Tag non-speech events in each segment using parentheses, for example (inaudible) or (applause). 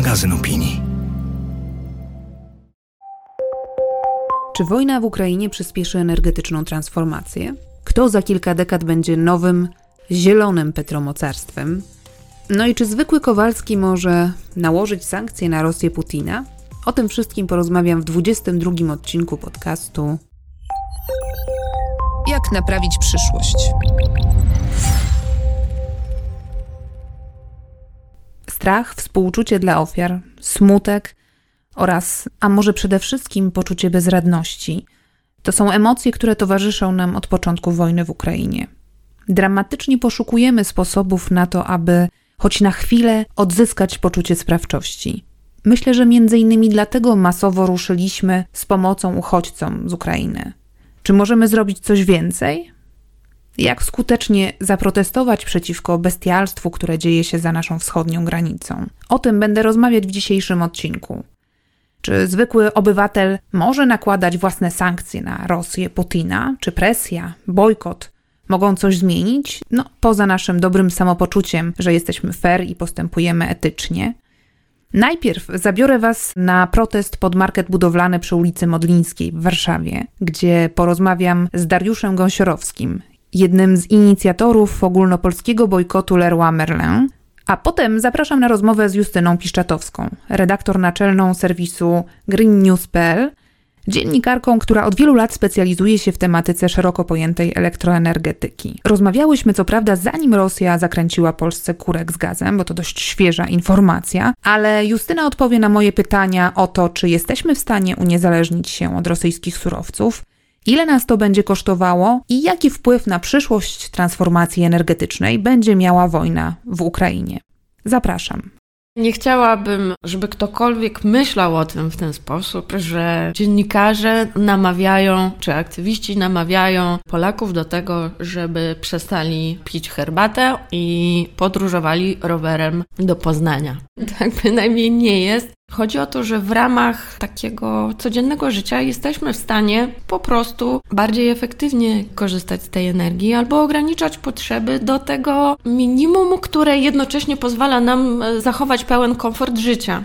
magazyn opinii. Czy wojna w Ukrainie przyspieszy energetyczną transformację? Kto za kilka dekad będzie nowym, zielonym petromocarstwem? No i czy zwykły Kowalski może nałożyć sankcje na Rosję Putina? O tym wszystkim porozmawiam w 22 odcinku podcastu Jak naprawić przyszłość? Strach, współczucie dla ofiar, smutek oraz, a może przede wszystkim poczucie bezradności. To są emocje, które towarzyszą nam od początku wojny w Ukrainie. Dramatycznie poszukujemy sposobów na to, aby choć na chwilę odzyskać poczucie sprawczości. Myślę, że między innymi dlatego masowo ruszyliśmy z pomocą uchodźcom z Ukrainy. Czy możemy zrobić coś więcej? Jak skutecznie zaprotestować przeciwko bestialstwu, które dzieje się za naszą wschodnią granicą? O tym będę rozmawiać w dzisiejszym odcinku. Czy zwykły obywatel może nakładać własne sankcje na Rosję Putina? Czy presja, bojkot mogą coś zmienić? No, poza naszym dobrym samopoczuciem, że jesteśmy fair i postępujemy etycznie. Najpierw zabiorę Was na protest pod market budowlany przy ulicy Modlińskiej w Warszawie, gdzie porozmawiam z Dariuszem Gąsiorowskim, jednym z inicjatorów ogólnopolskiego bojkotu Leroy Merlin, a potem zapraszam na rozmowę z Justyną Piszczatowską, redaktor naczelną serwisu greennews.pl, dziennikarką, która od wielu lat specjalizuje się w tematyce szeroko pojętej elektroenergetyki. Rozmawiałyśmy co prawda zanim Rosja zakręciła Polsce kurek z gazem, bo to dość świeża informacja, ale Justyna odpowie na moje pytania o to, czy jesteśmy w stanie uniezależnić się od rosyjskich surowców, ile nas to będzie kosztowało i jaki wpływ na przyszłość transformacji energetycznej będzie miała wojna w Ukrainie. Zapraszam. Nie chciałabym, żeby ktokolwiek myślał o tym w ten sposób, że dziennikarze namawiają, czy aktywiści namawiają Polaków do tego, żeby przestali pić herbatę i podróżowali rowerem do Poznania. (laughs) Tak bynajmniej nie jest. Chodzi o to, że w ramach takiego codziennego życia jesteśmy w stanie po prostu bardziej efektywnie korzystać z tej energii albo ograniczać potrzeby do tego minimum, które jednocześnie pozwala nam e, zachować pełen komfort życia.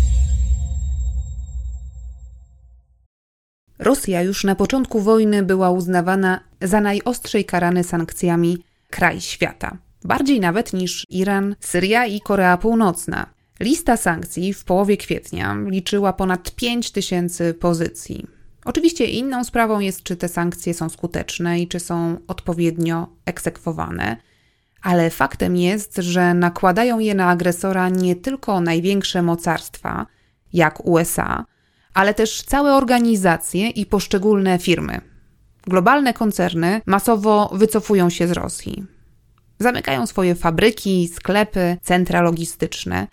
Rosja już na początku wojny była uznawana za najostrzej karany sankcjami kraj świata. Bardziej nawet niż Iran, Syria i Korea Północna. Lista sankcji w połowie kwietnia liczyła ponad 5 tysięcy pozycji. Oczywiście inną sprawą jest, czy te sankcje są skuteczne i czy są odpowiednio egzekwowane, ale faktem jest, że nakładają je na agresora nie tylko największe mocarstwa, jak USA, ale też całe organizacje i poszczególne firmy. Globalne koncerny masowo wycofują się z Rosji. Zamykają swoje fabryki, sklepy, centra logistyczne.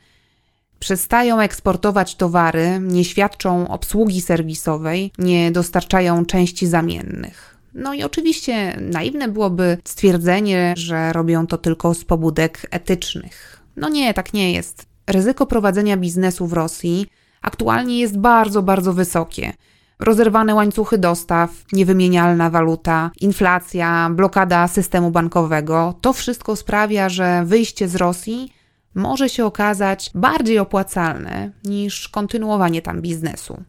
Przestają eksportować towary, nie świadczą obsługi serwisowej, nie dostarczają części zamiennych. No i oczywiście naiwne byłoby stwierdzenie, że robią to tylko z pobudek etycznych. No nie, tak nie jest. Ryzyko prowadzenia biznesu w Rosji aktualnie jest bardzo, bardzo wysokie. Rozerwane łańcuchy dostaw, niewymienialna waluta, inflacja, blokada systemu bankowego to wszystko sprawia, że wyjście z Rosji może się okazać bardziej opłacalne niż kontynuowanie tam biznesu.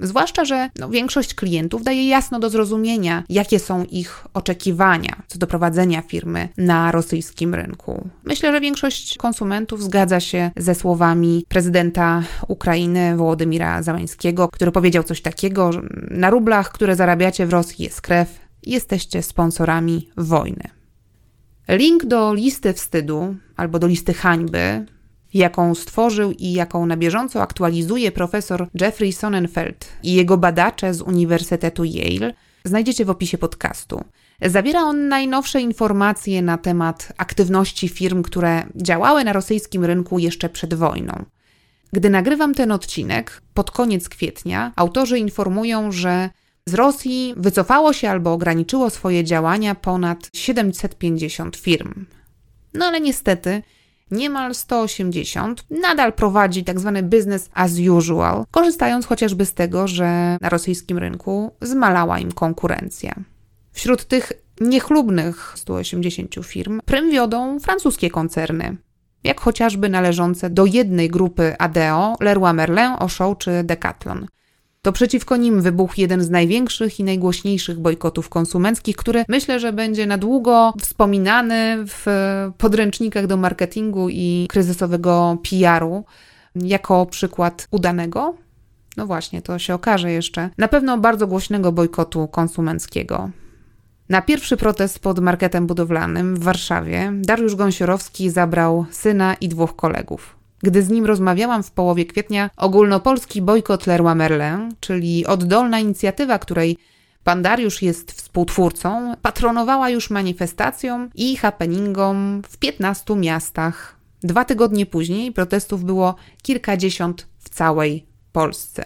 Zwłaszcza, że no, większość klientów daje jasno do zrozumienia, jakie są ich oczekiwania co do prowadzenia firmy na rosyjskim rynku. Myślę, że większość konsumentów zgadza się ze słowami prezydenta Ukrainy Wołodymira Załańskiego, który powiedział coś takiego, że na rublach, które zarabiacie w Rosji jest krew, jesteście sponsorami wojny. Link do listy wstydu albo do listy hańby jaką stworzył i jaką na bieżąco aktualizuje profesor Jeffrey Sonnenfeld i jego badacze z Uniwersytetu Yale, znajdziecie w opisie podcastu. Zawiera on najnowsze informacje na temat aktywności firm, które działały na rosyjskim rynku jeszcze przed wojną. Gdy nagrywam ten odcinek, pod koniec kwietnia, autorzy informują, że z Rosji wycofało się albo ograniczyło swoje działania ponad 750 firm. No ale niestety, niemal 180 nadal prowadzi tzw. Tak business as usual, korzystając chociażby z tego, że na rosyjskim rynku zmalała im konkurencja. Wśród tych niechlubnych 180 firm prym wiodą francuskie koncerny, jak chociażby należące do jednej grupy ADO, Leroy Merlin, Auchan czy Decathlon. To przeciwko nim wybuchł jeden z największych i najgłośniejszych bojkotów konsumenckich, który myślę, że będzie na długo wspominany w podręcznikach do marketingu i kryzysowego PR-u jako przykład udanego. No właśnie, to się okaże jeszcze. Na pewno bardzo głośnego bojkotu konsumenckiego. Na pierwszy protest pod marketem budowlanym w Warszawie Dariusz Gąsiorowski zabrał syna i dwóch kolegów. Gdy z nim rozmawiałam w połowie kwietnia, ogólnopolski bojkot Leroy Merlin, czyli oddolna inicjatywa, której pan Dariusz jest współtwórcą, patronowała już manifestacjom i happeningom w 15 miastach. Dwa tygodnie później protestów było kilkadziesiąt w całej Polsce.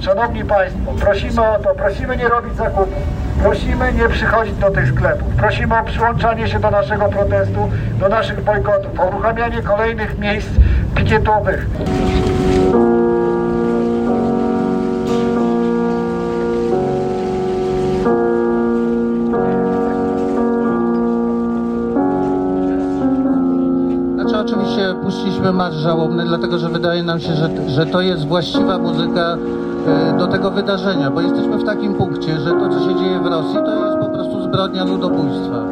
Szanowni Państwo, prosimy o to, prosimy nie robić zakupów, prosimy nie przychodzić do tych sklepów, prosimy o przyłączanie się do naszego protestu, do naszych bojkotów, o uruchamianie kolejnych miejsc pikietowych. Znaczy oczywiście puściliśmy marsz żałobny, dlatego że wydaje nam się, że, że to jest właściwa muzyka do tego wydarzenia, bo jesteśmy w takim punkcie, że to, co się dzieje w Rosji, to jest po prostu zbrodnia ludobójstwa.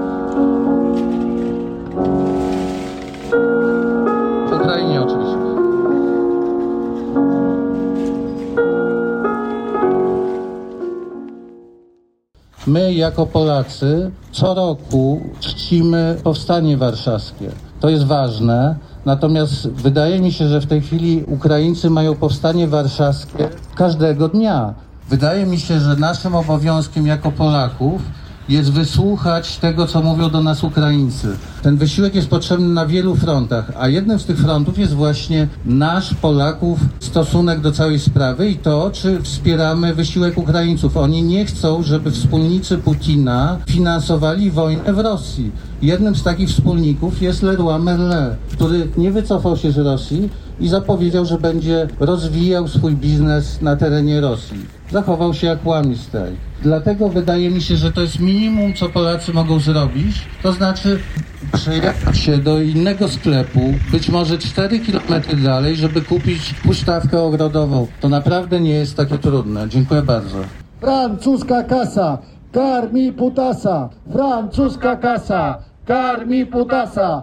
W Ukrainie oczywiście. My jako Polacy co roku czcimy powstanie warszawskie. To jest ważne. Natomiast wydaje mi się, że w tej chwili Ukraińcy mają powstanie warszawskie każdego dnia. Wydaje mi się, że naszym obowiązkiem jako Polaków jest wysłuchać tego, co mówią do nas Ukraińcy. Ten wysiłek jest potrzebny na wielu frontach, a jednym z tych frontów jest właśnie nasz, Polaków, stosunek do całej sprawy i to, czy wspieramy wysiłek Ukraińców. Oni nie chcą, żeby wspólnicy Putina finansowali wojnę w Rosji. Jednym z takich wspólników jest Leroy Merlin, który nie wycofał się z Rosji i zapowiedział, że będzie rozwijał swój biznes na terenie Rosji. Zachował się jak łamistaj. Dlatego wydaje mi się, że to jest minimum, co Polacy mogą zrobić. To znaczy przejechać się do innego sklepu, być może 4 km dalej, żeby kupić pusztawkę ogrodową. To naprawdę nie jest takie trudne. Dziękuję bardzo. Francuska kasa, karmi putasa, francuska kasa, karmi putasa.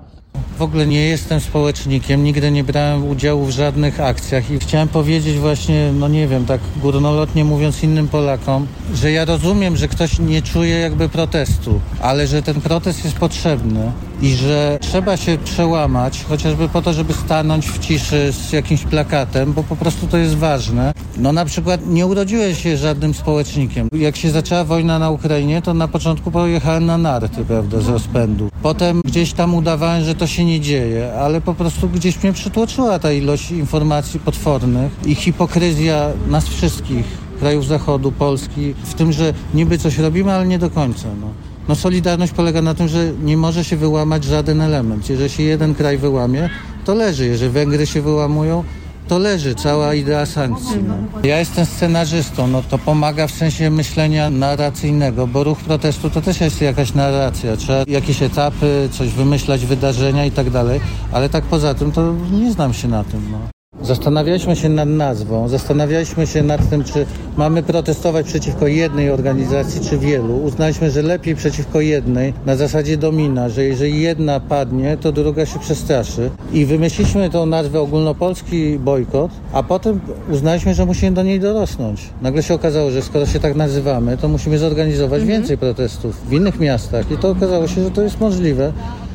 W ogóle nie jestem społecznikiem, nigdy nie brałem udziału w żadnych akcjach i chciałem powiedzieć właśnie, no nie wiem, tak górnolotnie mówiąc innym Polakom, że ja rozumiem, że ktoś nie czuje jakby protestu, ale że ten protest jest potrzebny i że trzeba się przełamać, chociażby po to, żeby stanąć w ciszy z jakimś plakatem, bo po prostu to jest ważne. No na przykład nie urodziłem się żadnym społecznikiem. Jak się zaczęła wojna na Ukrainie, to na początku pojechałem na narty, prawda, z rozpędu. Potem gdzieś tam udawałem, że to się nie dzieje, ale po prostu gdzieś mnie przytłoczyła ta ilość informacji potwornych i hipokryzja nas wszystkich, krajów Zachodu, Polski, w tym, że niby coś robimy, ale nie do końca. No. No solidarność polega na tym, że nie może się wyłamać żaden element. Jeżeli się jeden kraj wyłamie, to leży. Jeżeli Węgry się wyłamują, to leży cała idea sankcji. No. Ja jestem scenarzystą, no to pomaga w sensie myślenia narracyjnego, bo ruch protestu to też jest jakaś narracja. Trzeba jakieś etapy, coś wymyślać, wydarzenia i tak dalej, ale tak poza tym to nie znam się na tym. No. Zastanawialiśmy się nad nazwą, zastanawialiśmy się nad tym, czy mamy protestować przeciwko jednej organizacji, czy wielu. Uznaliśmy, że lepiej przeciwko jednej, na zasadzie domina, że jeżeli jedna padnie, to druga się przestraszy. I wymyśliliśmy tą nazwę ogólnopolski bojkot, a potem uznaliśmy, że musimy do niej dorosnąć. Nagle się okazało, że skoro się tak nazywamy, to musimy zorganizować Mhm. więcej protestów w innych miastach. I to okazało się, że to jest możliwe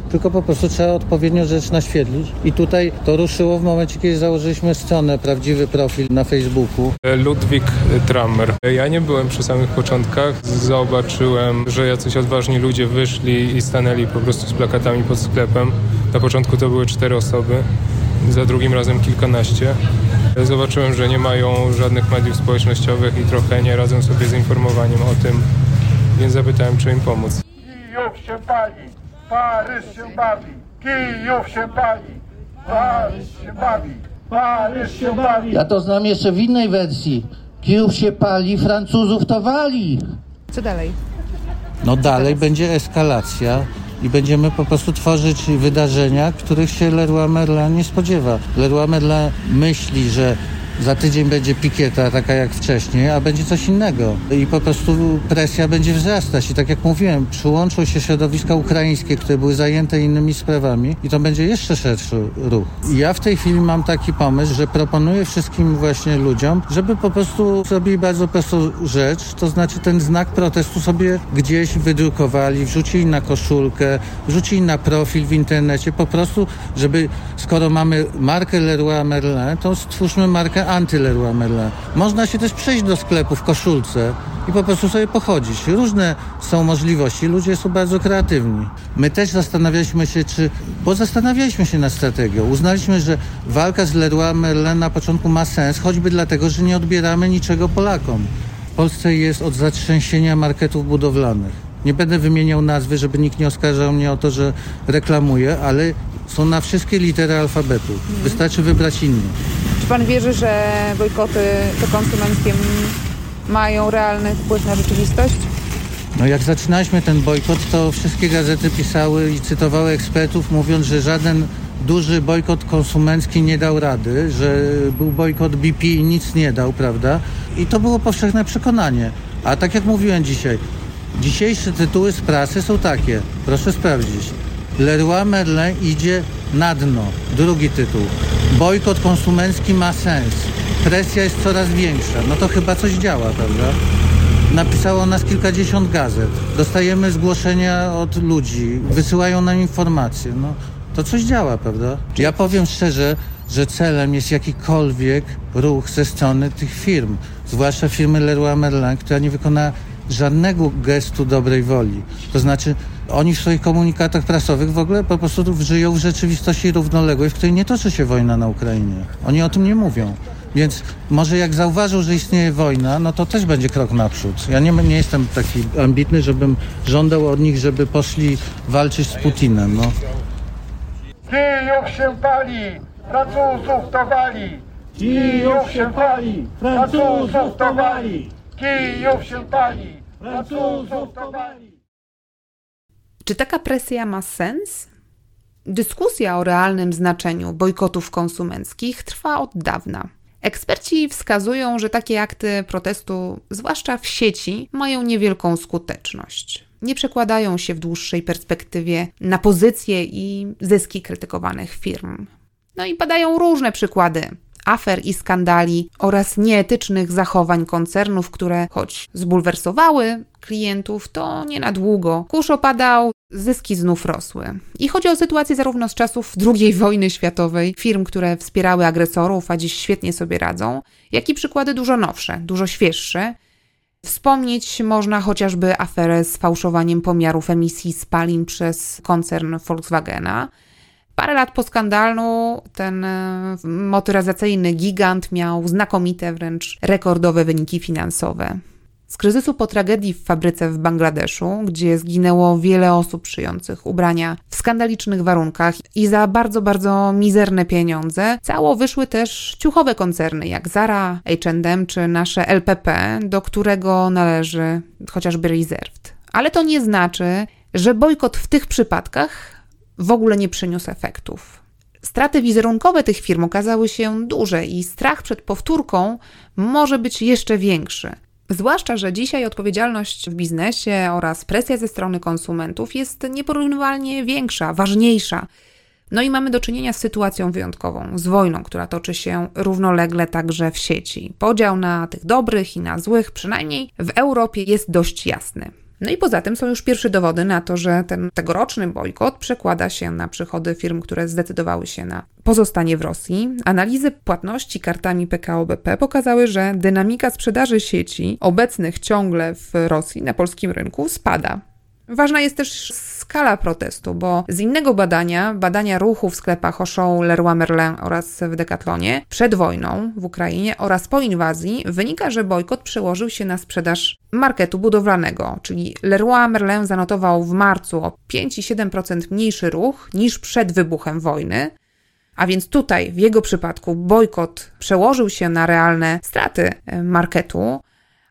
tylko po prostu trzeba odpowiednio rzecz naświetlić. I tutaj to ruszyło w momencie, kiedy założyliśmy stronę, prawdziwy profil na Facebooku. Ludwik Trammer. Ja nie byłem przy samych początkach. Zobaczyłem, że jacyś odważni ludzie wyszli i stanęli po prostu z plakatami pod sklepem. Na początku to były cztery osoby, za drugim razem kilkanaście. Zobaczyłem, że nie mają żadnych mediów społecznościowych i trochę nie radzą sobie z informowaniem o tym, więc zapytałem, czy im pomóc. Kijów się pali, Paryż się bawi, Kijów się pali, Paryż się bawi, Paryż się bawi. Ja to znam jeszcze w innej wersji. Kijów się pali, Francuzów to wali. Co dalej? No dalej będzie eskalacja i będziemy po prostu tworzyć wydarzenia, których się Leroy Merlin nie spodziewa. Leroy Merlin myśli, że za tydzień będzie pikieta taka jak wcześniej, a będzie coś innego. I po prostu presja będzie wzrastać. I tak jak mówiłem, przyłączą się środowiska ukraińskie, które były zajęte innymi sprawami i to będzie jeszcze szerszy ruch. I ja w tej chwili mam taki pomysł, że proponuję wszystkim właśnie ludziom, żeby po prostu zrobili bardzo prostą rzecz, to znaczy ten znak protestu sobie gdzieś wydrukowali, wrzucili na koszulkę, wrzucili na profil w internecie, po prostu, żeby skoro mamy markę Leroy Merlin, to stwórzmy markę anty-Leroy Merlin. Można się też przejść do sklepu w koszulce i po prostu sobie pochodzić. Różne są możliwości, ludzie są bardzo kreatywni. My też zastanawialiśmy się, czy... Bo zastanawialiśmy się nad strategią. Uznaliśmy, że walka z Leroy Merlin na początku ma sens, choćby dlatego, że nie odbieramy niczego Polakom. W Polsce jest od zatrzęsienia marketów budowlanych. Nie będę wymieniał nazwy, żeby nikt nie oskarżał mnie o to, że reklamuję, ale są na wszystkie litery alfabetu. Wystarczy wybrać inny. Pan wierzy, że bojkoty te konsumenckie mają realny wpływ na rzeczywistość? No jak zaczynaliśmy ten bojkot, to wszystkie gazety pisały i cytowały ekspertów, mówiąc, że żaden duży bojkot konsumencki nie dał rady, że był bojkot BP i nic nie dał, prawda? I to było powszechne przekonanie. A tak jak mówiłem dzisiaj, dzisiejsze tytuły z prasy są takie, proszę sprawdzić. Leroy Merlin idzie na dno. Drugi tytuł. Bojkot konsumencki ma sens. Presja jest coraz większa. No to chyba coś działa, prawda? Napisało nas kilkadziesiąt gazet. Dostajemy zgłoszenia od ludzi, wysyłają nam informacje. No, to coś działa, prawda? Ja powiem szczerze, że celem jest jakikolwiek ruch ze strony tych firm, zwłaszcza firmy Leroy Merlin, która nie wykona żadnego gestu dobrej woli. To znaczy, oni w swoich komunikatach prasowych w ogóle po prostu żyją w rzeczywistości równoległej, w której nie toczy się wojna na Ukrainie. Oni o tym nie mówią. Więc może jak zauważył, że istnieje wojna, no to też będzie krok naprzód. Ja nie, nie jestem taki ambitny, żebym żądał od nich, żeby poszli walczyć z Putinem. No. Kijów się pali, Francuzów to wali. Kijów się pali, Francuzów to wali. Kijów się pali, Francuzów to wali. Czy taka presja ma sens? Dyskusja o realnym znaczeniu bojkotów konsumenckich trwa od dawna. Eksperci wskazują, że takie akty protestu, zwłaszcza w sieci, mają niewielką skuteczność. Nie przekładają się w dłuższej perspektywie na pozycje i zyski krytykowanych firm. No i padają różne przykłady afer i skandali oraz nieetycznych zachowań koncernów, które choć zbulwersowały klientów, to nie na długo. Kurz opadał, zyski znów rosły. I chodzi o sytuację zarówno z czasów II wojny światowej, firm, które wspierały agresorów, a dziś świetnie sobie radzą, jak i przykłady dużo nowsze, dużo świeższe. Wspomnieć można chociażby aferę z fałszowaniem pomiarów emisji spalin przez koncern Volkswagena. Parę lat po skandalu ten e, motoryzacyjny gigant miał znakomite, wręcz rekordowe wyniki finansowe. Z kryzysu po tragedii w fabryce w Bangladeszu, gdzie zginęło wiele osób szyjących ubrania w skandalicznych warunkach i za bardzo, bardzo mizerne pieniądze, cało wyszły też ciuchowe koncerny jak Zara, H&M czy nasze LPP, do którego należy chociażby Reserved. Ale to nie znaczy, że bojkot w tych przypadkach w ogóle nie przyniósł efektów. Straty wizerunkowe tych firm okazały się duże i strach przed powtórką może być jeszcze większy. Zwłaszcza, że dzisiaj odpowiedzialność w biznesie oraz presja ze strony konsumentów jest nieporównywalnie większa, ważniejsza. No i mamy do czynienia z sytuacją wyjątkową, z wojną, która toczy się równolegle także w sieci. Podział na tych dobrych i na złych, przynajmniej w Europie, jest dość jasny. No i poza tym są już pierwsze dowody na to, że ten tegoroczny bojkot przekłada się na przychody firm, które zdecydowały się na pozostanie w Rosji. Analizy płatności kartami PKO BP pokazały, że dynamika sprzedaży sieci obecnych ciągle w Rosji na polskim rynku spada. Ważna jest też skala protestu, bo z innego badania, badania ruchu w sklepach Auchan, Leroy Merlin oraz w Decathlonie przed wojną w Ukrainie oraz po inwazji wynika, że bojkot przełożył się na sprzedaż marketu budowlanego, czyli Leroy Merlin zanotował w marcu o 5,7% mniejszy ruch niż przed wybuchem wojny, a więc tutaj w jego przypadku bojkot przełożył się na realne straty e, marketu,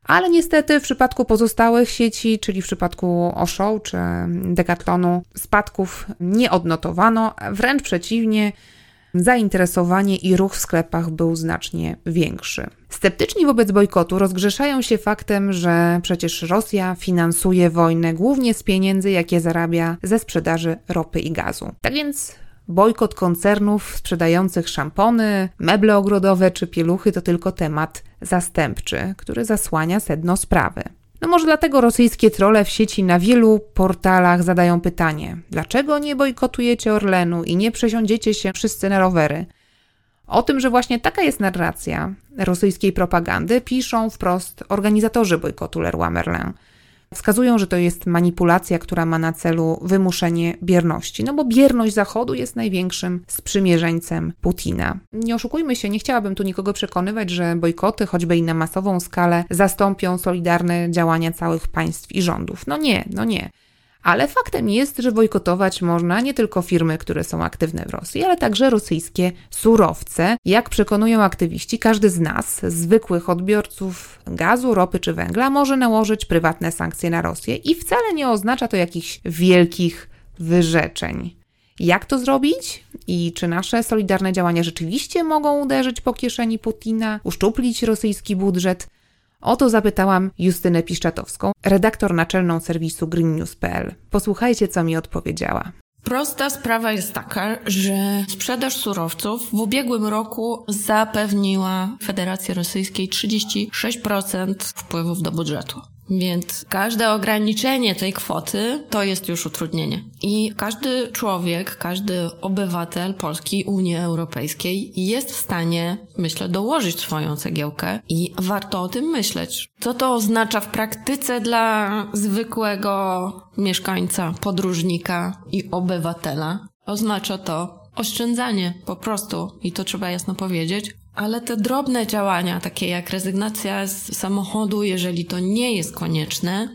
ale niestety w przypadku pozostałych sieci, czyli w przypadku Osho czy Decathlonu, spadków nie odnotowano, wręcz przeciwnie, zainteresowanie i ruch w sklepach był znacznie większy. Sceptyczni wobec bojkotu rozgrzeszają się faktem, że przecież Rosja finansuje wojnę głównie z pieniędzy, jakie zarabia ze sprzedaży ropy i gazu. Tak więc bojkot koncernów sprzedających szampony, meble ogrodowe czy pieluchy to tylko temat zastępczy, który zasłania sedno sprawy. No może dlatego rosyjskie trole w sieci na wielu portalach zadają pytanie: dlaczego nie bojkotujecie Orlenu i nie przesiądziecie się wszyscy na rowery? O tym, że właśnie taka jest narracja rosyjskiej propagandy, piszą wprost organizatorzy bojkotu Leroy Merlin. Wskazują, że to jest manipulacja, która ma na celu wymuszenie bierności, no bo bierność Zachodu jest największym sprzymierzeńcem Putina. Nie oszukujmy się, nie chciałabym tu nikogo przekonywać, że bojkoty, choćby i na masową skalę, zastąpią solidarne działania całych państw i rządów. No nie, no nie. Ale faktem jest, że bojkotować można nie tylko firmy, które są aktywne w Rosji, ale także rosyjskie surowce. Jak przekonują aktywiści, każdy z nas, zwykłych odbiorców gazu, ropy czy węgla, może nałożyć prywatne sankcje na Rosję i wcale nie oznacza to jakichś wielkich wyrzeczeń. Jak to zrobić? I czy nasze solidarne działania rzeczywiście mogą uderzyć po kieszeni Putina, uszczuplić rosyjski budżet? O to zapytałam Justynę Piszczatowską, redaktor naczelną serwisu greennews.pl. Posłuchajcie, co mi odpowiedziała. Prosta sprawa jest taka, że sprzedaż surowców w ubiegłym roku zapewniła Federacji Rosyjskiej 36% wpływów do budżetu. Więc każde ograniczenie tej kwoty to jest już utrudnienie. I każdy człowiek, każdy obywatel Polski, Unii Europejskiej jest w stanie, myślę, dołożyć swoją cegiełkę i warto o tym myśleć. Co to oznacza w praktyce dla zwykłego mieszkańca, podróżnika i obywatela? Oznacza to oszczędzanie po prostu i to trzeba jasno powiedzieć, ale te drobne działania, takie jak rezygnacja z samochodu, jeżeli to nie jest konieczne,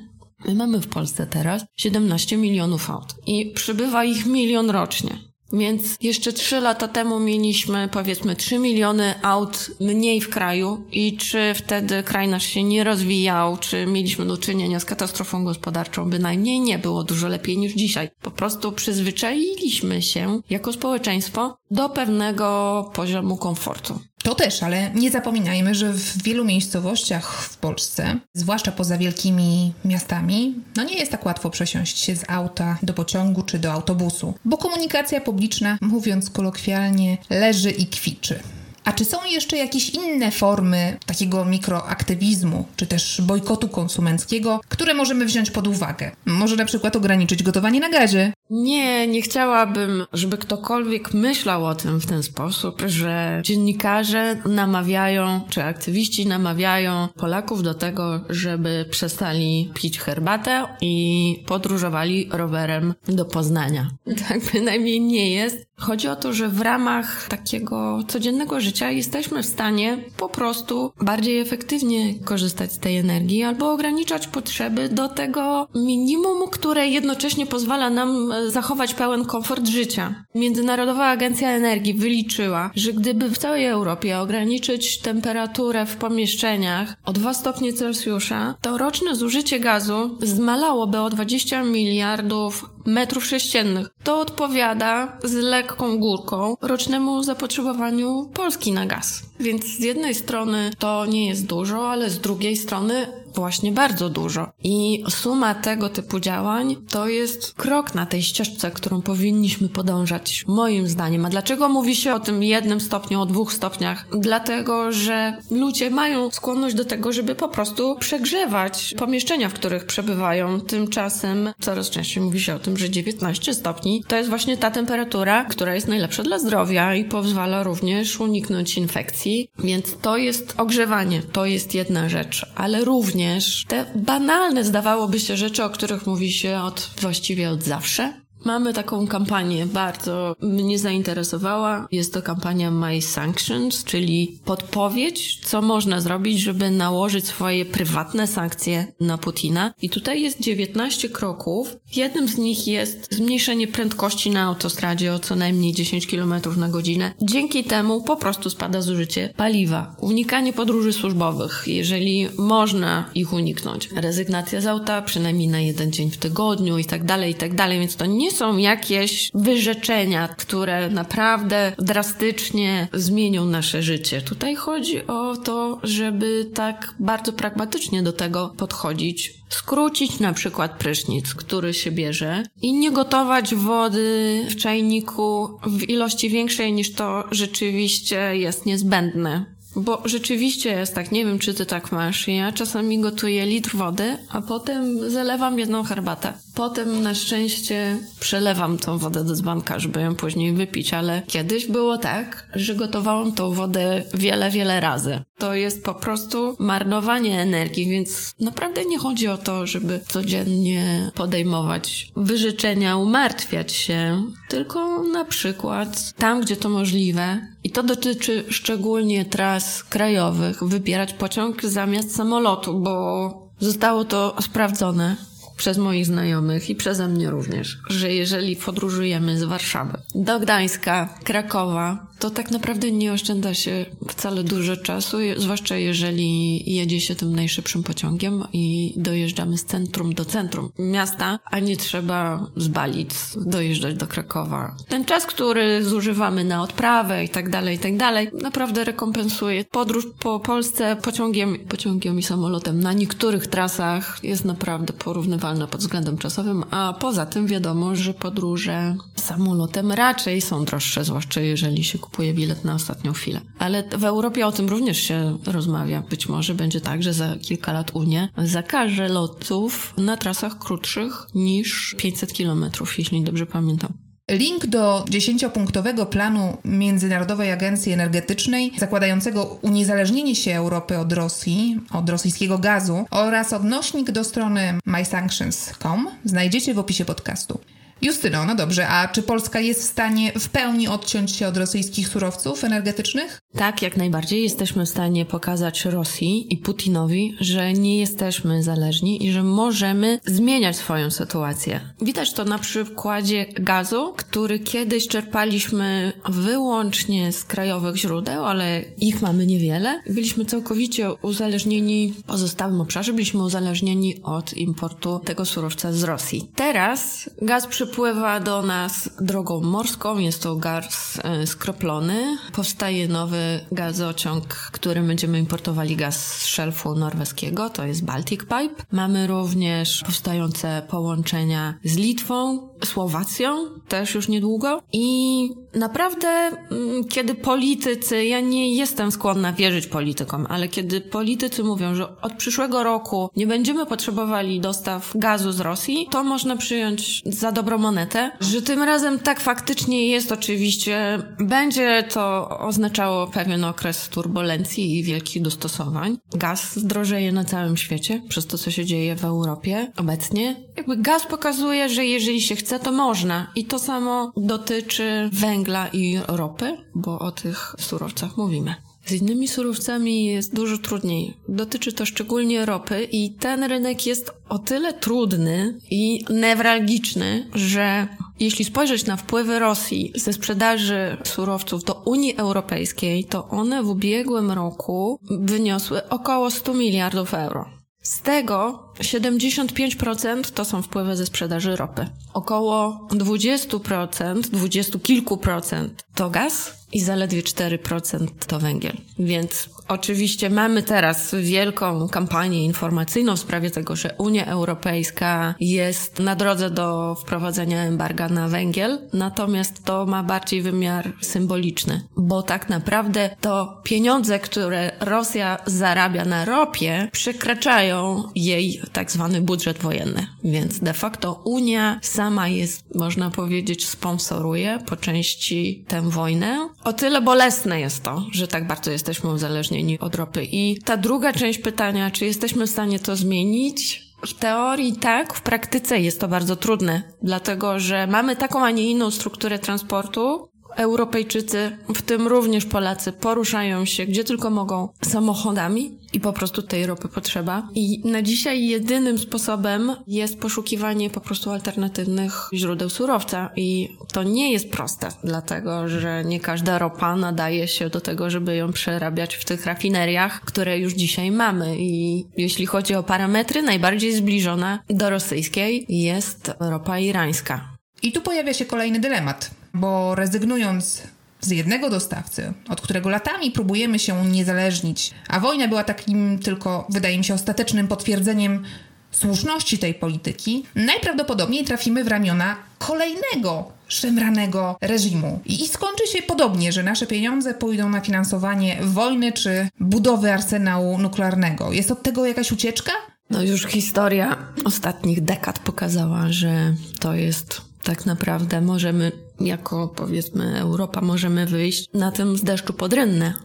my mamy w Polsce teraz 17 milionów aut i przybywa ich milion rocznie. Więc jeszcze 3 lata temu mieliśmy powiedzmy 3 miliony aut mniej w kraju i czy wtedy kraj nasz się nie rozwijał, czy mieliśmy do czynienia z katastrofą gospodarczą, bynajmniej nie było dużo lepiej niż dzisiaj. Po prostu przyzwyczailiśmy się jako społeczeństwo do pewnego poziomu komfortu. To też, ale nie zapominajmy, że w wielu miejscowościach w Polsce, zwłaszcza poza wielkimi miastami, no nie jest tak łatwo przesiąść się z auta do pociągu czy do autobusu, bo komunikacja publiczna, mówiąc kolokwialnie, leży i kwiczy. A czy są jeszcze jakieś inne formy takiego mikroaktywizmu, czy też bojkotu konsumenckiego, które możemy wziąć pod uwagę? Może na przykład ograniczyć gotowanie na gazie, nie, nie chciałabym, żeby ktokolwiek myślał o tym w ten sposób, że dziennikarze namawiają, czy aktywiści namawiają Polaków do tego, żeby przestali pić herbatę i podróżowali rowerem do Poznania. (laughs) Tak bynajmniej nie jest. Chodzi o to, że w ramach takiego codziennego życia jesteśmy w stanie po prostu bardziej efektywnie korzystać z tej energii albo ograniczać potrzeby do tego minimum, które jednocześnie pozwala nam zachować pełen komfort życia. Międzynarodowa Agencja Energii wyliczyła, że gdyby w całej Europie ograniczyć temperaturę w pomieszczeniach o 2 stopnie Celsjusza, to roczne zużycie gazu zmalałoby o 20 miliardów metrów sześciennych. To odpowiada z lekką górką rocznemu zapotrzebowaniu Polski na gaz. Więc z jednej strony to nie jest dużo, ale z drugiej strony właśnie bardzo dużo. I suma tego typu działań to jest krok na tej ścieżce, którą powinniśmy podążać, moim zdaniem. A dlaczego mówi się o tym jednym stopniu, o dwóch stopniach? Dlatego, że ludzie mają skłonność do tego, żeby po prostu przegrzewać pomieszczenia, w których przebywają. Tymczasem coraz częściej mówi się o tym, że 19 stopni to jest właśnie ta temperatura, która jest najlepsza dla zdrowia i pozwala również uniknąć infekcji. Więc to jest ogrzewanie, to jest jedna rzecz, ale również również. Te banalne, zdawałoby się, rzeczy, o których mówi się od właściwie od zawsze, Mamy taką kampanię, bardzo mnie zainteresowała. Jest to kampania My Sanctions, czyli podpowiedź, co można zrobić, żeby nałożyć swoje prywatne sankcje na Putina. I tutaj jest 19 kroków. Jednym z nich jest zmniejszenie prędkości na autostradzie o co najmniej 10 km na godzinę. Dzięki temu po prostu spada zużycie paliwa. Unikanie podróży służbowych, jeżeli można ich uniknąć. Rezygnacja z auta przynajmniej na jeden dzień w tygodniu i tak dalej, i tak dalej. Więc to nie są jakieś wyrzeczenia, które naprawdę drastycznie zmienią nasze życie. Tutaj chodzi o to, żeby tak bardzo pragmatycznie do tego podchodzić. Skrócić na przykład prysznic, który się bierze i nie gotować wody w czajniku w ilości większej niż to rzeczywiście jest niezbędne. Bo rzeczywiście jest tak, nie wiem czy ty tak masz. Ja czasami gotuję litr wody, a potem zalewam jedną herbatę. Potem na szczęście przelewam tą wodę do dzbanka, żeby ją później wypić, ale kiedyś było tak, że gotowałam tą wodę wiele, wiele razy. To jest po prostu marnowanie energii, więc naprawdę nie chodzi o to, żeby codziennie podejmować wyrzeczenia, umartwiać się, tylko na przykład tam, gdzie to możliwe, to dotyczy szczególnie tras krajowych, wybierać pociąg zamiast samolotu, bo zostało to sprawdzone przez moich znajomych i przeze mnie również, że jeżeli podróżujemy z Warszawy do Gdańska, Krakowa, to tak naprawdę nie oszczędza się wcale dużo czasu, zwłaszcza jeżeli jedzie się tym najszybszym pociągiem i dojeżdżamy z centrum do centrum miasta, a nie trzeba z Balic dojeżdżać do Krakowa. Ten czas, który zużywamy na odprawę i tak dalej, i tak dalej, naprawdę rekompensuje. Podróż po Polsce pociągiem, pociągiem i samolotem na niektórych trasach jest naprawdę porównywalna pod względem czasowym, a poza tym wiadomo, że podróże samolotem raczej są droższe, zwłaszcza jeżeli się kupuje bilet na ostatnią chwilę. Ale w Europie o tym również się rozmawia. Być może będzie tak, że za kilka lat Unia zakaże lotów na trasach krótszych niż 500 kilometrów, jeśli dobrze pamiętam. Link do dziesięciopunktowego planu Międzynarodowej Agencji Energetycznej zakładającego uniezależnienie się Europy od Rosji, od rosyjskiego gazu oraz odnośnik do strony mysanctions.com znajdziecie w opisie podcastu. Justyno, no dobrze, a czy Polska jest w stanie w pełni odciąć się od rosyjskich surowców energetycznych? Tak, jak najbardziej jesteśmy w stanie pokazać Rosji i Putinowi, że nie jesteśmy zależni i że możemy zmieniać swoją sytuację. Widać to na przykładzie gazu, który kiedyś czerpaliśmy wyłącznie z krajowych źródeł, ale ich mamy niewiele. Byliśmy całkowicie uzależnieni w pozostałym obszarze, byliśmy uzależnieni od importu tego surowca z Rosji. Teraz gaz przypływa do nas drogą morską, jest to gaz e, skroplony. Powstaje nowy gazociąg, którym będziemy importowali gaz z szelfu norweskiego, to jest Baltic Pipe. Mamy również powstające połączenia z Litwą, Słowacją, też już niedługo. I naprawdę, mm, kiedy politycy, ja nie jestem skłonna wierzyć politykom, ale kiedy politycy mówią, że od przyszłego roku nie będziemy potrzebowali dostaw gazu z Rosji, to można przyjąć za dobrą monetę, że tym razem tak faktycznie jest oczywiście. Będzie to oznaczało pewien okres turbulencji i wielkich dostosowań. Gaz zdrożeje na całym świecie przez to, co się dzieje w Europie obecnie. Jakby gaz pokazuje, że jeżeli się chce, to można. I to samo dotyczy węgla i ropy, bo o tych surowcach mówimy. Z innymi surowcami jest dużo trudniej. Dotyczy to szczególnie ropy i ten rynek jest o tyle trudny i newralgiczny, że jeśli spojrzeć na wpływy Rosji ze sprzedaży surowców do Unii Europejskiej, to one w ubiegłym roku wyniosły około 100 miliardów euro. Z tego 75% to są wpływy ze sprzedaży ropy. Około 20%, 20 kilku procent to gaz i zaledwie 4% to węgiel. Więc oczywiście mamy teraz wielką kampanię informacyjną w sprawie tego, że Unia Europejska jest na drodze do wprowadzenia embarga na węgiel, natomiast to ma bardziej wymiar symboliczny, bo tak naprawdę to pieniądze, które Rosja zarabia na ropie, przekraczają jej tak zwany budżet wojenny. Więc de facto Unia sama jest, można powiedzieć, sponsoruje po części tę wojnę. O tyle bolesne jest to, że tak bardzo jesteśmy uzależnieni od ropy. I ta druga część pytania, czy jesteśmy w stanie to zmienić? W teorii tak, w praktyce jest to bardzo trudne, dlatego że mamy taką, a nie inną strukturę transportu, Europejczycy, w tym również Polacy, poruszają się gdzie tylko mogą samochodami i po prostu tej ropy potrzeba. I na dzisiaj jedynym sposobem jest poszukiwanie po prostu alternatywnych źródeł surowca. I to nie jest proste, dlatego że nie każda ropa nadaje się do tego, żeby ją przerabiać w tych rafineriach, które już dzisiaj mamy. I jeśli chodzi o parametry, najbardziej zbliżona do rosyjskiej jest ropa irańska. I tu pojawia się kolejny dylemat bo rezygnując z jednego dostawcy, od którego latami próbujemy się uniezależnić, a wojna była takim tylko, wydaje mi się, ostatecznym potwierdzeniem słuszności tej polityki, najprawdopodobniej trafimy w ramiona kolejnego szemranego reżimu. I, I skończy się podobnie, że nasze pieniądze pójdą na finansowanie wojny czy budowy arsenału nuklearnego. Jest od tego jakaś ucieczka? No już historia ostatnich dekad pokazała, że to jest tak naprawdę możemy, jako powiedzmy Europa, możemy wyjść na tym z deszczu pod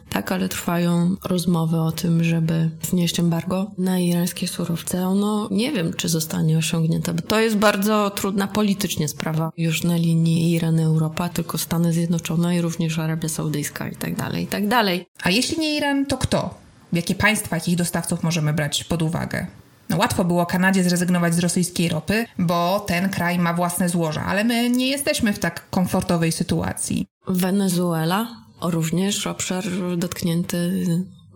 tak? Ale trwają rozmowy o tym, żeby znieść embargo na irańskie surowce. Ono nie wiem, czy zostanie osiągnięte, bo to jest bardzo trudna politycznie sprawa już na linii Iran-Europa, tylko Stany Zjednoczone i również Arabia Saudyjska i tak dalej, i tak dalej. A jeśli nie Iran, to kto? Jakie państwa, jakich dostawców możemy brać pod uwagę? No, łatwo było Kanadzie zrezygnować z rosyjskiej ropy, bo ten kraj ma własne złoża, ale my nie jesteśmy w tak komfortowej sytuacji. Wenezuela również obszar dotknięty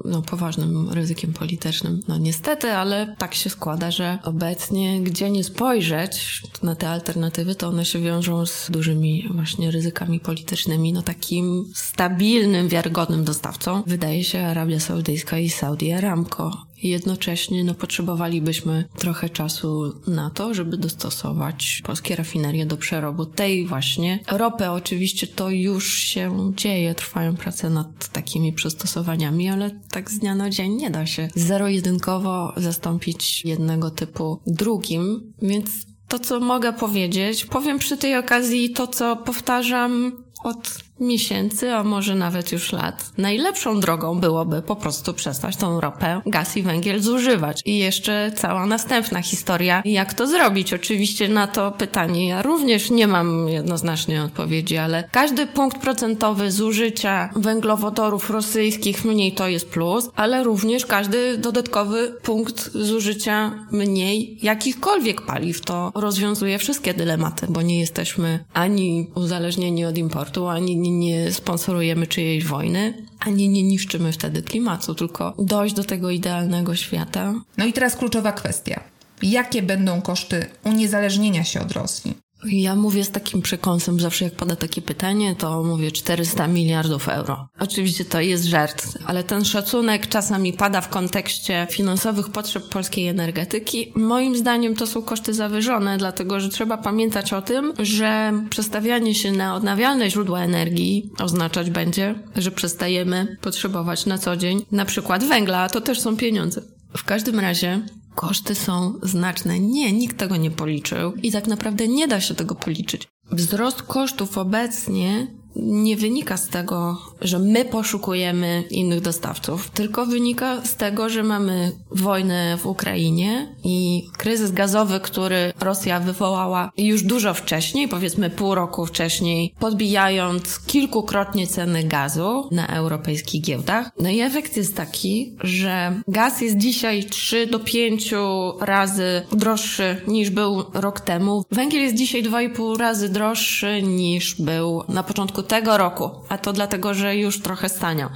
no, poważnym ryzykiem politycznym. No niestety, ale tak się składa, że obecnie gdzie nie spojrzeć na te alternatywy, to one się wiążą z dużymi właśnie ryzykami politycznymi. No takim stabilnym, wiarygodnym dostawcą wydaje się Arabia Saudyjska i Saudi Aramco jednocześnie no, potrzebowalibyśmy trochę czasu na to, żeby dostosować polskie rafinerie do przerobu tej właśnie ropy. Oczywiście to już się dzieje, trwają prace nad takimi przystosowaniami, ale tak z dnia na dzień nie da się zero-jedynkowo zastąpić jednego typu drugim, więc to, co mogę powiedzieć, powiem przy tej okazji to, co powtarzam od miesięcy, a może nawet już lat. Najlepszą drogą byłoby po prostu przestać tą ropę, gaz i węgiel zużywać. I jeszcze cała następna historia, jak to zrobić. Oczywiście na to pytanie ja również nie mam jednoznacznej odpowiedzi, ale każdy punkt procentowy zużycia węglowodorów rosyjskich mniej to jest plus, ale również każdy dodatkowy punkt zużycia mniej jakichkolwiek paliw to rozwiązuje wszystkie dylematy, bo nie jesteśmy ani uzależnieni od importu, ani nie nie sponsorujemy czyjejś wojny, ani nie niszczymy wtedy klimatu, tylko dojść do tego idealnego świata. No i teraz kluczowa kwestia. Jakie będą koszty uniezależnienia się od Rosji? Ja mówię z takim przekąsem, zawsze jak pada takie pytanie, to mówię 400 miliardów euro. Oczywiście to jest żart, ale ten szacunek czasami pada w kontekście finansowych potrzeb polskiej energetyki. Moim zdaniem to są koszty zawyżone, dlatego że trzeba pamiętać o tym, że przestawianie się na odnawialne źródła energii oznaczać będzie, że przestajemy potrzebować na co dzień na przykład węgla, a to też są pieniądze. W każdym razie koszty są znaczne. Nie, nikt tego nie policzył i tak naprawdę nie da się tego policzyć. Wzrost kosztów obecnie nie wynika z tego, że my poszukujemy innych dostawców, tylko wynika z tego, że mamy wojnę w Ukrainie i kryzys gazowy, który Rosja wywołała już dużo wcześniej, powiedzmy pół roku wcześniej, podbijając kilkukrotnie ceny gazu na europejskich giełdach. No i efekt jest taki, że gaz jest dzisiaj 3 do 5 razy droższy niż był rok temu. Węgiel jest dzisiaj 2,5 razy droższy niż był na początku tego roku, a to dlatego, że już trochę staniał.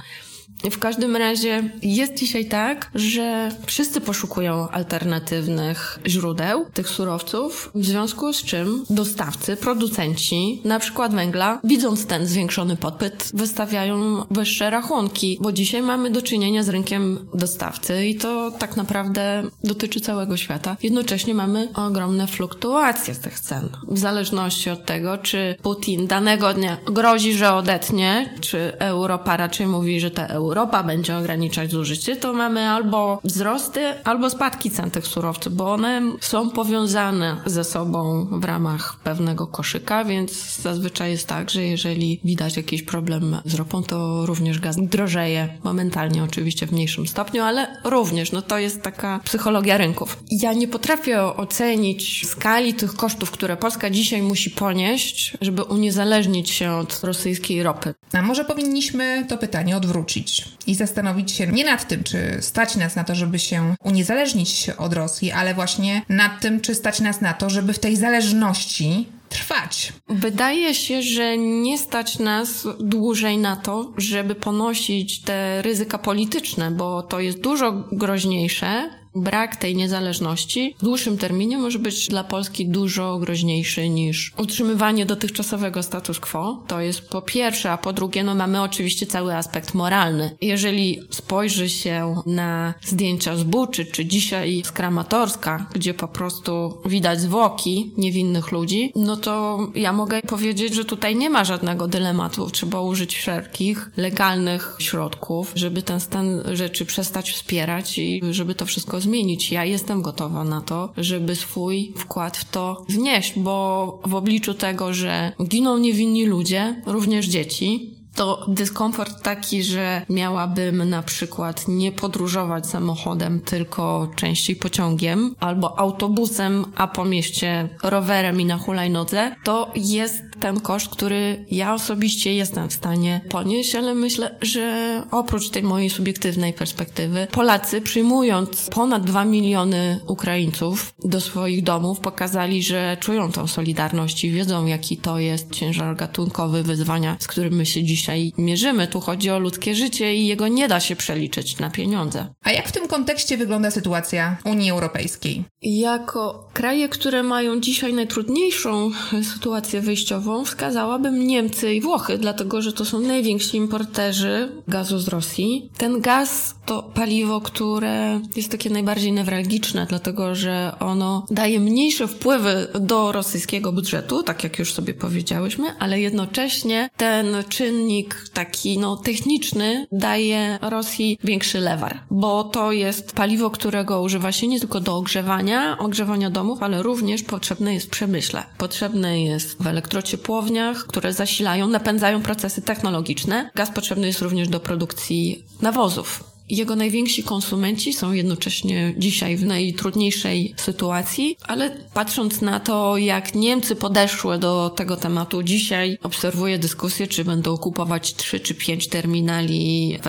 W każdym razie jest dzisiaj tak, że wszyscy poszukują alternatywnych źródeł tych surowców, w związku z czym dostawcy, producenci, na przykład węgla, widząc ten zwiększony popyt, wystawiają wyższe rachunki, bo dzisiaj mamy do czynienia z rynkiem dostawcy i to tak naprawdę dotyczy całego świata. Jednocześnie mamy ogromne fluktuacje z tych cen. W zależności od tego, czy Putin danego dnia grozi, że odetnie, czy Europa raczej mówi, że te euro Europa będzie ograniczać zużycie, to mamy albo wzrosty, albo spadki cen tych surowców, bo one są powiązane ze sobą w ramach pewnego koszyka, więc zazwyczaj jest tak, że jeżeli widać jakiś problem z ropą, to również gaz drożeje momentalnie, oczywiście w mniejszym stopniu, ale również, no to jest taka psychologia rynków. Ja nie potrafię ocenić skali tych kosztów, które Polska dzisiaj musi ponieść, żeby uniezależnić się od rosyjskiej ropy. A może powinniśmy to pytanie odwrócić i zastanowić się nie nad tym, czy stać nas na to, żeby się uniezależnić od Rosji, ale właśnie nad tym, czy stać nas na to, żeby w tej zależności trwać. Wydaje się, że nie stać nas dłużej na to, żeby ponosić te ryzyka polityczne, bo to jest dużo groźniejsze brak tej niezależności w dłuższym terminie może być dla Polski dużo groźniejszy niż utrzymywanie dotychczasowego status quo. To jest po pierwsze, a po drugie, no mamy oczywiście cały aspekt moralny. Jeżeli spojrzy się na zdjęcia z Buczy, czy dzisiaj z Kramatorska, gdzie po prostu widać zwłoki niewinnych ludzi, no to ja mogę powiedzieć, że tutaj nie ma żadnego dylematu. Trzeba użyć wszelkich legalnych środków, żeby ten stan rzeczy przestać wspierać i żeby to wszystko zmienić. Ja jestem gotowa na to, żeby swój wkład w to wnieść, bo w obliczu tego, że giną niewinni ludzie, również dzieci, to dyskomfort taki, że miałabym na przykład nie podróżować samochodem, tylko częściej pociągiem albo autobusem, a po mieście rowerem i na hulajnodze, to jest ten koszt, który ja osobiście jestem w stanie ponieść, ale myślę, że oprócz tej mojej subiektywnej perspektywy, Polacy przyjmując ponad 2 miliony Ukraińców do swoich domów, pokazali, że czują tą solidarność i wiedzą, jaki to jest ciężar gatunkowy wyzwania, z którym my się dzisiaj mierzymy. Tu chodzi o ludzkie życie i jego nie da się przeliczyć na pieniądze. A jak w tym kontekście wygląda sytuacja Unii Europejskiej? Jako kraje, które mają dzisiaj najtrudniejszą sytuację wyjściową, wskazałabym Niemcy i Włochy, dlatego że to są najwięksi importerzy gazu z Rosji. Ten gaz to paliwo, które jest takie najbardziej newralgiczne, dlatego że ono daje mniejsze wpływy do rosyjskiego budżetu, tak jak już sobie powiedziałyśmy, ale jednocześnie ten czynnik taki no techniczny daje Rosji większy lewar, bo to jest paliwo, którego używa się nie tylko do ogrzewania, ogrzewania domów, ale również potrzebne jest w przemyśle. Potrzebne jest w elektrociepłowniach, które zasilają, napędzają procesy technologiczne. Gaz potrzebny jest również do produkcji nawozów. Jego najwięksi konsumenci są jednocześnie dzisiaj w najtrudniejszej sytuacji, ale patrząc na to, jak Niemcy podeszły do tego tematu dzisiaj, obserwuję dyskusję, czy będą kupować trzy czy pięć terminali w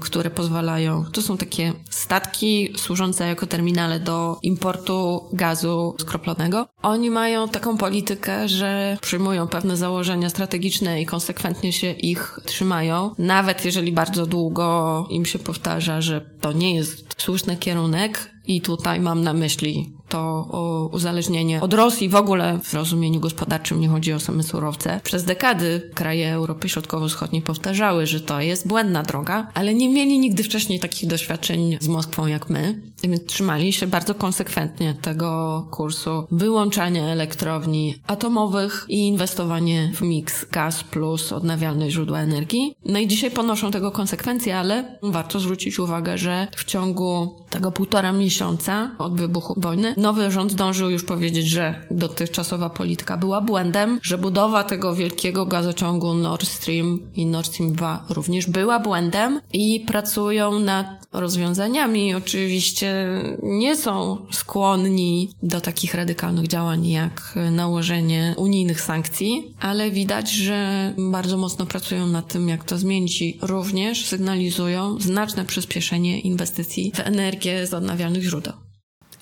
które pozwalają. To są takie statki służące jako terminale do importu gazu skroplonego. Oni mają taką politykę, że przyjmują pewne założenia strategiczne i konsekwentnie się ich trzymają, nawet jeżeli bardzo długo im się powtarza że to nie jest słuszny kierunek i tutaj mam na myśli to uzależnienie od Rosji w ogóle w rozumieniu gospodarczym nie chodzi o same surowce. Przez dekady kraje Europy Środkowo-Wschodniej powtarzały, że to jest błędna droga, ale nie mieli nigdy wcześniej takich doświadczeń z Moskwą jak my. Więc trzymali się bardzo konsekwentnie tego kursu wyłączania elektrowni atomowych i inwestowanie w miks gaz plus odnawialne źródła energii. No i dzisiaj ponoszą tego konsekwencje, ale warto zwrócić uwagę, że w ciągu tego półtora miesiąca od wybuchu wojny nowy rząd zdążył już powiedzieć, że dotychczasowa polityka była błędem, że budowa tego wielkiego gazociągu Nord Stream i Nord Stream 2 również była błędem i pracują nad rozwiązaniami. Oczywiście nie są skłonni do takich radykalnych działań jak nałożenie unijnych sankcji, ale widać, że bardzo mocno pracują nad tym, jak to zmienić również sygnalizują znaczne przyspieszenie inwestycji w energię z odnawialnych źródeł.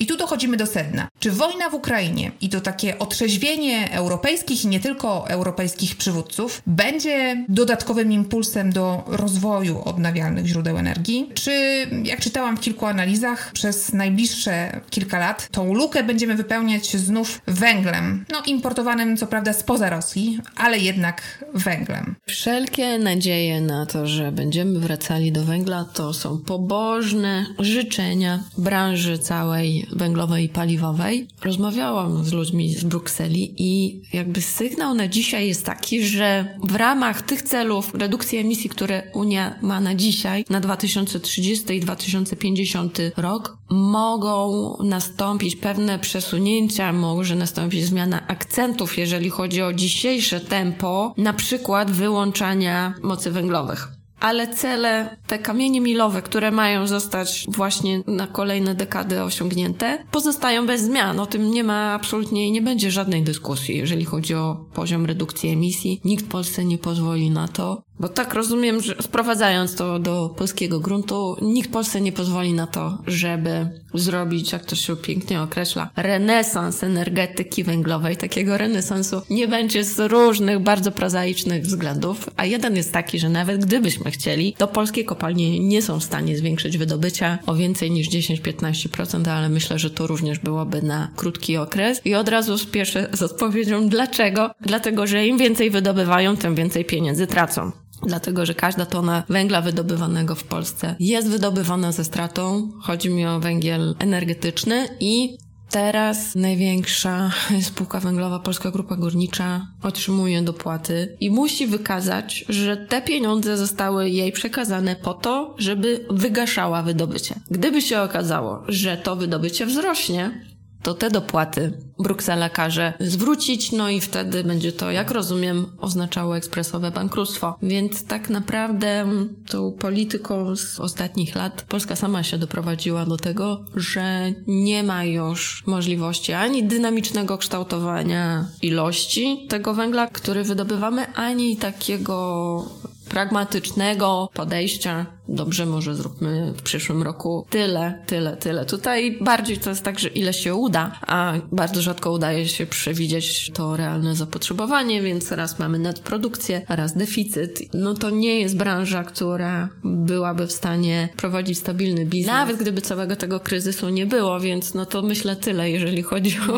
I tu dochodzimy do sedna. Czy wojna w Ukrainie i to takie otrzeźwienie europejskich i nie tylko europejskich przywódców będzie dodatkowym impulsem do rozwoju odnawialnych źródeł energii? Czy, jak czytałam w kilku analizach, przez najbliższe kilka lat tą lukę będziemy wypełniać znów węglem? No, importowanym co prawda spoza Rosji, ale jednak węglem. Wszelkie nadzieje na to, że będziemy wracali do węgla, to są pobożne życzenia branży całej węglowej i paliwowej. Rozmawiałam z ludźmi z Brukseli i jakby sygnał na dzisiaj jest taki, że w ramach tych celów redukcji emisji, które Unia ma na dzisiaj, na 2030 i 2050 rok, mogą nastąpić pewne przesunięcia, może nastąpić zmiana akcentów, jeżeli chodzi o dzisiejsze tempo, na przykład wyłączania mocy węglowych ale cele, te kamienie milowe, które mają zostać właśnie na kolejne dekady osiągnięte, pozostają bez zmian. O tym nie ma absolutnie i nie będzie żadnej dyskusji, jeżeli chodzi o poziom redukcji emisji. Nikt w Polsce nie pozwoli na to. Bo tak rozumiem, że sprowadzając to do polskiego gruntu, nikt Polsce nie pozwoli na to, żeby zrobić, jak to się pięknie określa, renesans energetyki węglowej. Takiego renesansu nie będzie z różnych, bardzo prozaicznych względów, a jeden jest taki, że nawet gdybyśmy chcieli, to polskie kopalnie nie są w stanie zwiększyć wydobycia o więcej niż 10-15%, ale myślę, że to również byłoby na krótki okres. I od razu spieszę z odpowiedzią dlaczego. Dlatego, że im więcej wydobywają, tym więcej pieniędzy tracą dlatego że każda tona węgla wydobywanego w Polsce jest wydobywana ze stratą. Chodzi mi o węgiel energetyczny i Teraz największa (laughs) spółka węglowa, Polska Grupa Górnicza, otrzymuje dopłaty i musi wykazać, że te pieniądze zostały jej przekazane po to, żeby wygaszała wydobycie. Gdyby się okazało, że to wydobycie wzrośnie, to te dopłaty Bruksela każe zwrócić, no i wtedy będzie to, jak rozumiem, oznaczało ekspresowe bankructwo. Więc tak naprawdę tą polityką z ostatnich lat Polska sama się doprowadziła do tego, że nie ma już możliwości ani dynamicznego kształtowania ilości tego węgla, który wydobywamy, ani takiego pragmatycznego podejścia. Dobrze, może zróbmy w przyszłym roku tyle, tyle, tyle. Tutaj bardziej to jest tak, że ile się uda, a bardzo rzadko udaje się przewidzieć to realne zapotrzebowanie, więc raz mamy nadprodukcję, raz deficyt. No to nie jest branża, która byłaby w stanie prowadzić stabilny biznes. Nawet gdyby całego tego kryzysu nie było, więc no to myślę tyle, jeżeli chodzi o,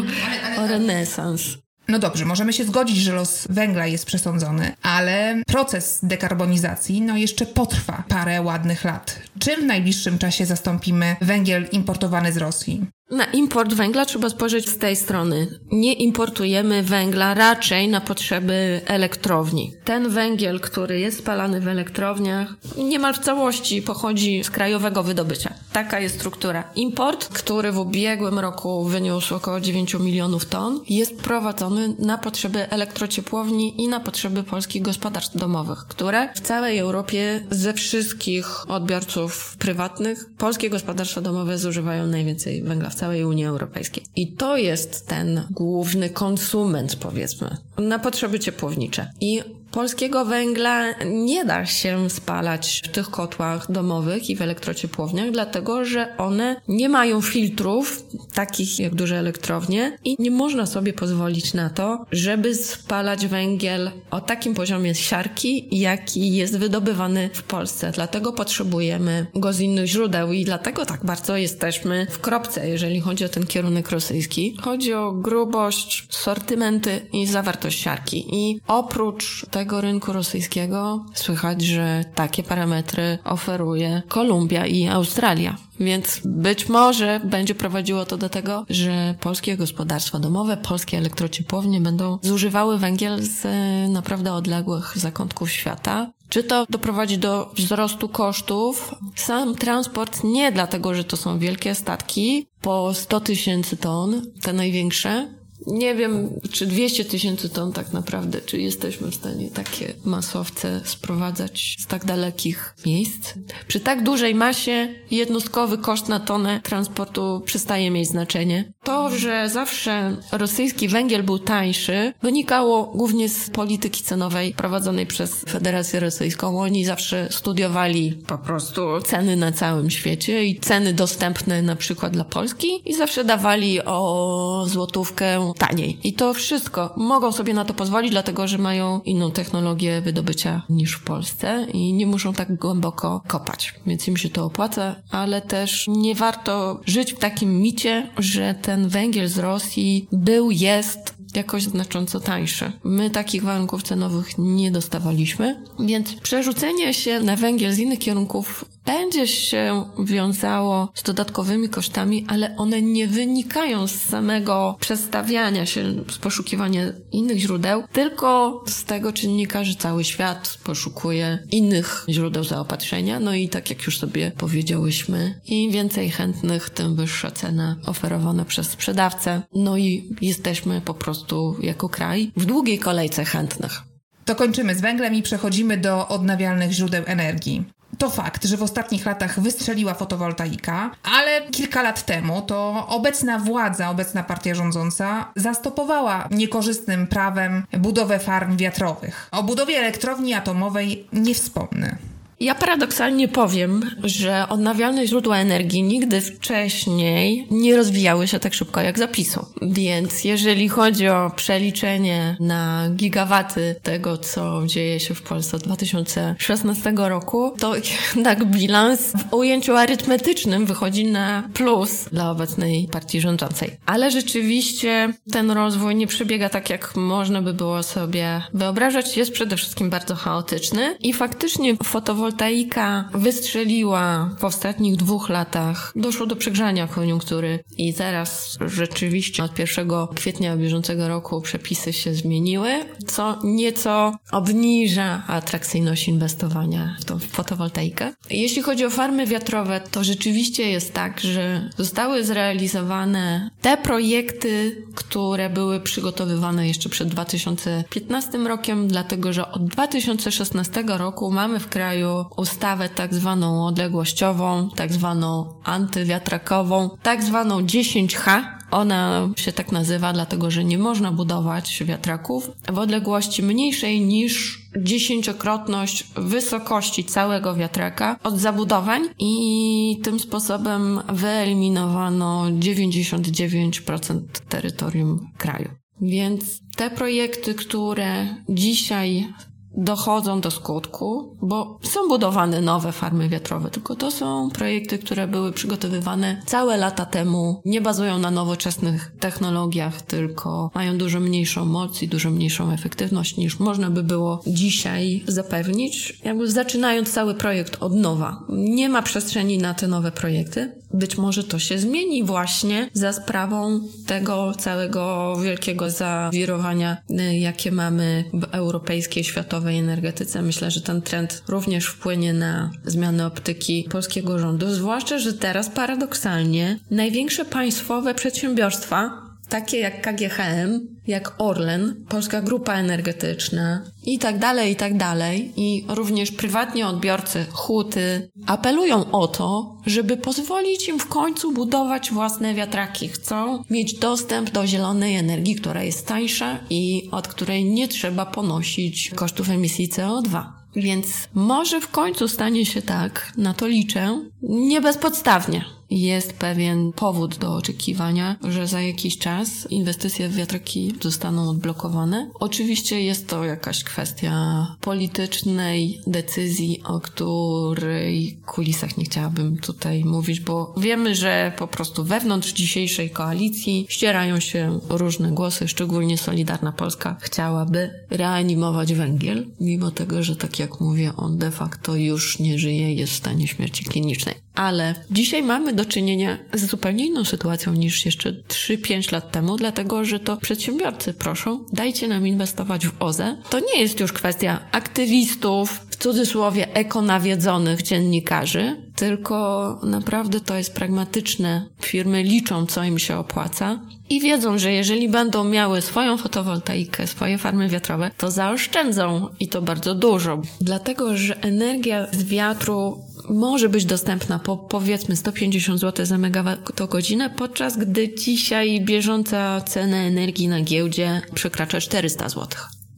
o renesans. No dobrze, możemy się zgodzić, że los węgla jest przesądzony, ale proces dekarbonizacji no jeszcze potrwa parę ładnych lat. Czym w najbliższym czasie zastąpimy węgiel importowany z Rosji? Na import węgla trzeba spojrzeć z tej strony. Nie importujemy węgla raczej na potrzeby elektrowni. Ten węgiel, który jest spalany w elektrowniach, niemal w całości pochodzi z krajowego wydobycia. Taka jest struktura. Import, który w ubiegłym roku wyniósł około 9 milionów ton, jest prowadzony na potrzeby elektrociepłowni i na potrzeby polskich gospodarstw domowych, które w całej Europie ze wszystkich odbiorców prywatnych polskie gospodarstwa domowe zużywają najwięcej węgla w całej Unii Europejskiej. I to jest ten główny konsument, powiedzmy, na potrzeby ciepłownicze. I Polskiego węgla nie da się spalać w tych kotłach domowych i w elektrociepłowniach, dlatego że one nie mają filtrów, takich jak duże elektrownie, i nie można sobie pozwolić na to, żeby spalać węgiel o takim poziomie siarki, jaki jest wydobywany w Polsce. Dlatego potrzebujemy go z innych źródeł i dlatego tak bardzo jesteśmy w kropce, jeżeli chodzi o ten kierunek rosyjski. Chodzi o grubość, sortymenty i zawartość siarki. I oprócz tego, tego rynku rosyjskiego słychać, że takie parametry oferuje Kolumbia i Australia. Więc być może będzie prowadziło to do tego, że polskie gospodarstwa domowe, polskie elektrociepłownie będą zużywały węgiel z naprawdę odległych zakątków świata. Czy to doprowadzi do wzrostu kosztów? Sam transport nie dlatego, że to są wielkie statki po 100 tysięcy ton, te największe, nie wiem, czy 200 tysięcy ton tak naprawdę, czy jesteśmy w stanie takie masowce sprowadzać z tak dalekich miejsc. Przy tak dużej masie jednostkowy koszt na tonę transportu przestaje mieć znaczenie. To, że zawsze rosyjski węgiel był tańszy, wynikało głównie z polityki cenowej prowadzonej przez Federację Rosyjską. Oni zawsze studiowali po prostu ceny na całym świecie i ceny dostępne na przykład dla Polski i zawsze dawali o złotówkę taniej. I to wszystko mogą sobie na to pozwolić, dlatego że mają inną technologię wydobycia niż w Polsce i nie muszą tak głęboko kopać. Więc im się to opłaca, ale też nie warto żyć w takim micie, że ten węgiel z Rosji był, jest jakoś znacząco tańszy. My takich warunków cenowych nie dostawaliśmy, więc przerzucenie się na węgiel z innych kierunków będzie się wiązało z dodatkowymi kosztami, ale one nie wynikają z samego przestawiania się, z poszukiwania innych źródeł, tylko z tego czynnika, że cały świat poszukuje innych źródeł zaopatrzenia. No i tak jak już sobie powiedziałyśmy, im więcej chętnych, tym wyższa cena oferowana przez sprzedawcę. No i jesteśmy po prostu jako kraj w długiej kolejce chętnych. To kończymy z węglem i przechodzimy do odnawialnych źródeł energii. To fakt, że w ostatnich latach wystrzeliła fotowoltaika, ale kilka lat temu to obecna władza, obecna partia rządząca zastopowała niekorzystnym prawem budowę farm wiatrowych. O budowie elektrowni atomowej nie wspomnę. Ja paradoksalnie powiem, że odnawialne źródła energii nigdy wcześniej nie rozwijały się tak szybko jak zapisu. Więc jeżeli chodzi o przeliczenie na gigawaty tego, co dzieje się w Polsce od 2016 roku, to (laughs) jednak bilans w ujęciu arytmetycznym wychodzi na plus dla obecnej partii rządzącej. Ale rzeczywiście ten rozwój nie przebiega tak, jak można by było sobie wyobrażać. Jest przede wszystkim bardzo chaotyczny i faktycznie fotowoltaika fotowoltaika wystrzeliła w ostatnich dwóch latach, doszło do przegrzania koniunktury i teraz rzeczywiście od 1 kwietnia bieżącego roku przepisy się zmieniły, co nieco obniża atrakcyjność inwestowania w tą fotowoltaikę. Jeśli chodzi o farmy wiatrowe, to rzeczywiście jest tak, że zostały zrealizowane te projekty, które były przygotowywane jeszcze przed 2015 rokiem, dlatego że od 2016 roku mamy w kraju ustawę tak zwaną odległościową, tak zwaną antywiatrakową, tak zwaną 10H. Ona się tak nazywa, dlatego że nie można budować wiatraków w odległości mniejszej niż dziesięciokrotność wysokości całego wiatraka od zabudowań i tym sposobem wyeliminowano 99% terytorium kraju. Więc te projekty, które dzisiaj dochodzą do skutku, bo są budowane nowe farmy wiatrowe, tylko to są projekty, które były przygotowywane całe lata temu, nie bazują na nowoczesnych technologiach, tylko mają dużo mniejszą moc i dużo mniejszą efektywność niż można by było dzisiaj zapewnić, jakby zaczynając cały projekt od nowa. Nie ma przestrzeni na te nowe projekty. Być może to się zmieni właśnie za sprawą tego całego wielkiego zawirowania, y, jakie mamy w europejskiej, światowej energetyce. Myślę, że ten trend również wpłynie na zmianę optyki polskiego rządu, zwłaszcza, że teraz paradoksalnie największe państwowe przedsiębiorstwa takie jak KGHM, jak Orlen, Polska Grupa Energetyczna i tak dalej, i tak dalej, i również prywatni odbiorcy, huty, apelują o to, żeby pozwolić im w końcu budować własne wiatraki. Chcą mieć dostęp do zielonej energii, która jest tańsza i od której nie trzeba ponosić kosztów emisji CO2. Więc może w końcu stanie się tak, na to liczę, nie bezpodstawnie jest pewien powód do oczekiwania, że za jakiś czas inwestycje w wiatraki zostaną odblokowane. Oczywiście jest to jakaś kwestia politycznej decyzji, o której kulisach nie chciałabym tutaj mówić, bo wiemy, że po prostu wewnątrz dzisiejszej koalicji ścierają się różne głosy, szczególnie Solidarna Polska chciałaby reanimować węgiel, mimo tego, że tak jak mówię, on de facto już nie żyje, jest w stanie śmierci klinicznej. Ale dzisiaj mamy do czynienia z zupełnie inną sytuacją niż jeszcze 3-5 lat temu, dlatego że to przedsiębiorcy proszą, dajcie nam inwestować w OZE. To nie jest już kwestia aktywistów, w cudzysłowie ekonawiedzonych dziennikarzy, tylko naprawdę to jest pragmatyczne. Firmy liczą, co im się opłaca i wiedzą, że jeżeli będą miały swoją fotowoltaikę, swoje farmy wiatrowe, to zaoszczędzą i to bardzo dużo. Dlatego, że energia z wiatru może być dostępna po powiedzmy 150 zł za megawattogodzinę, podczas gdy dzisiaj bieżąca cena energii na giełdzie przekracza 400 zł.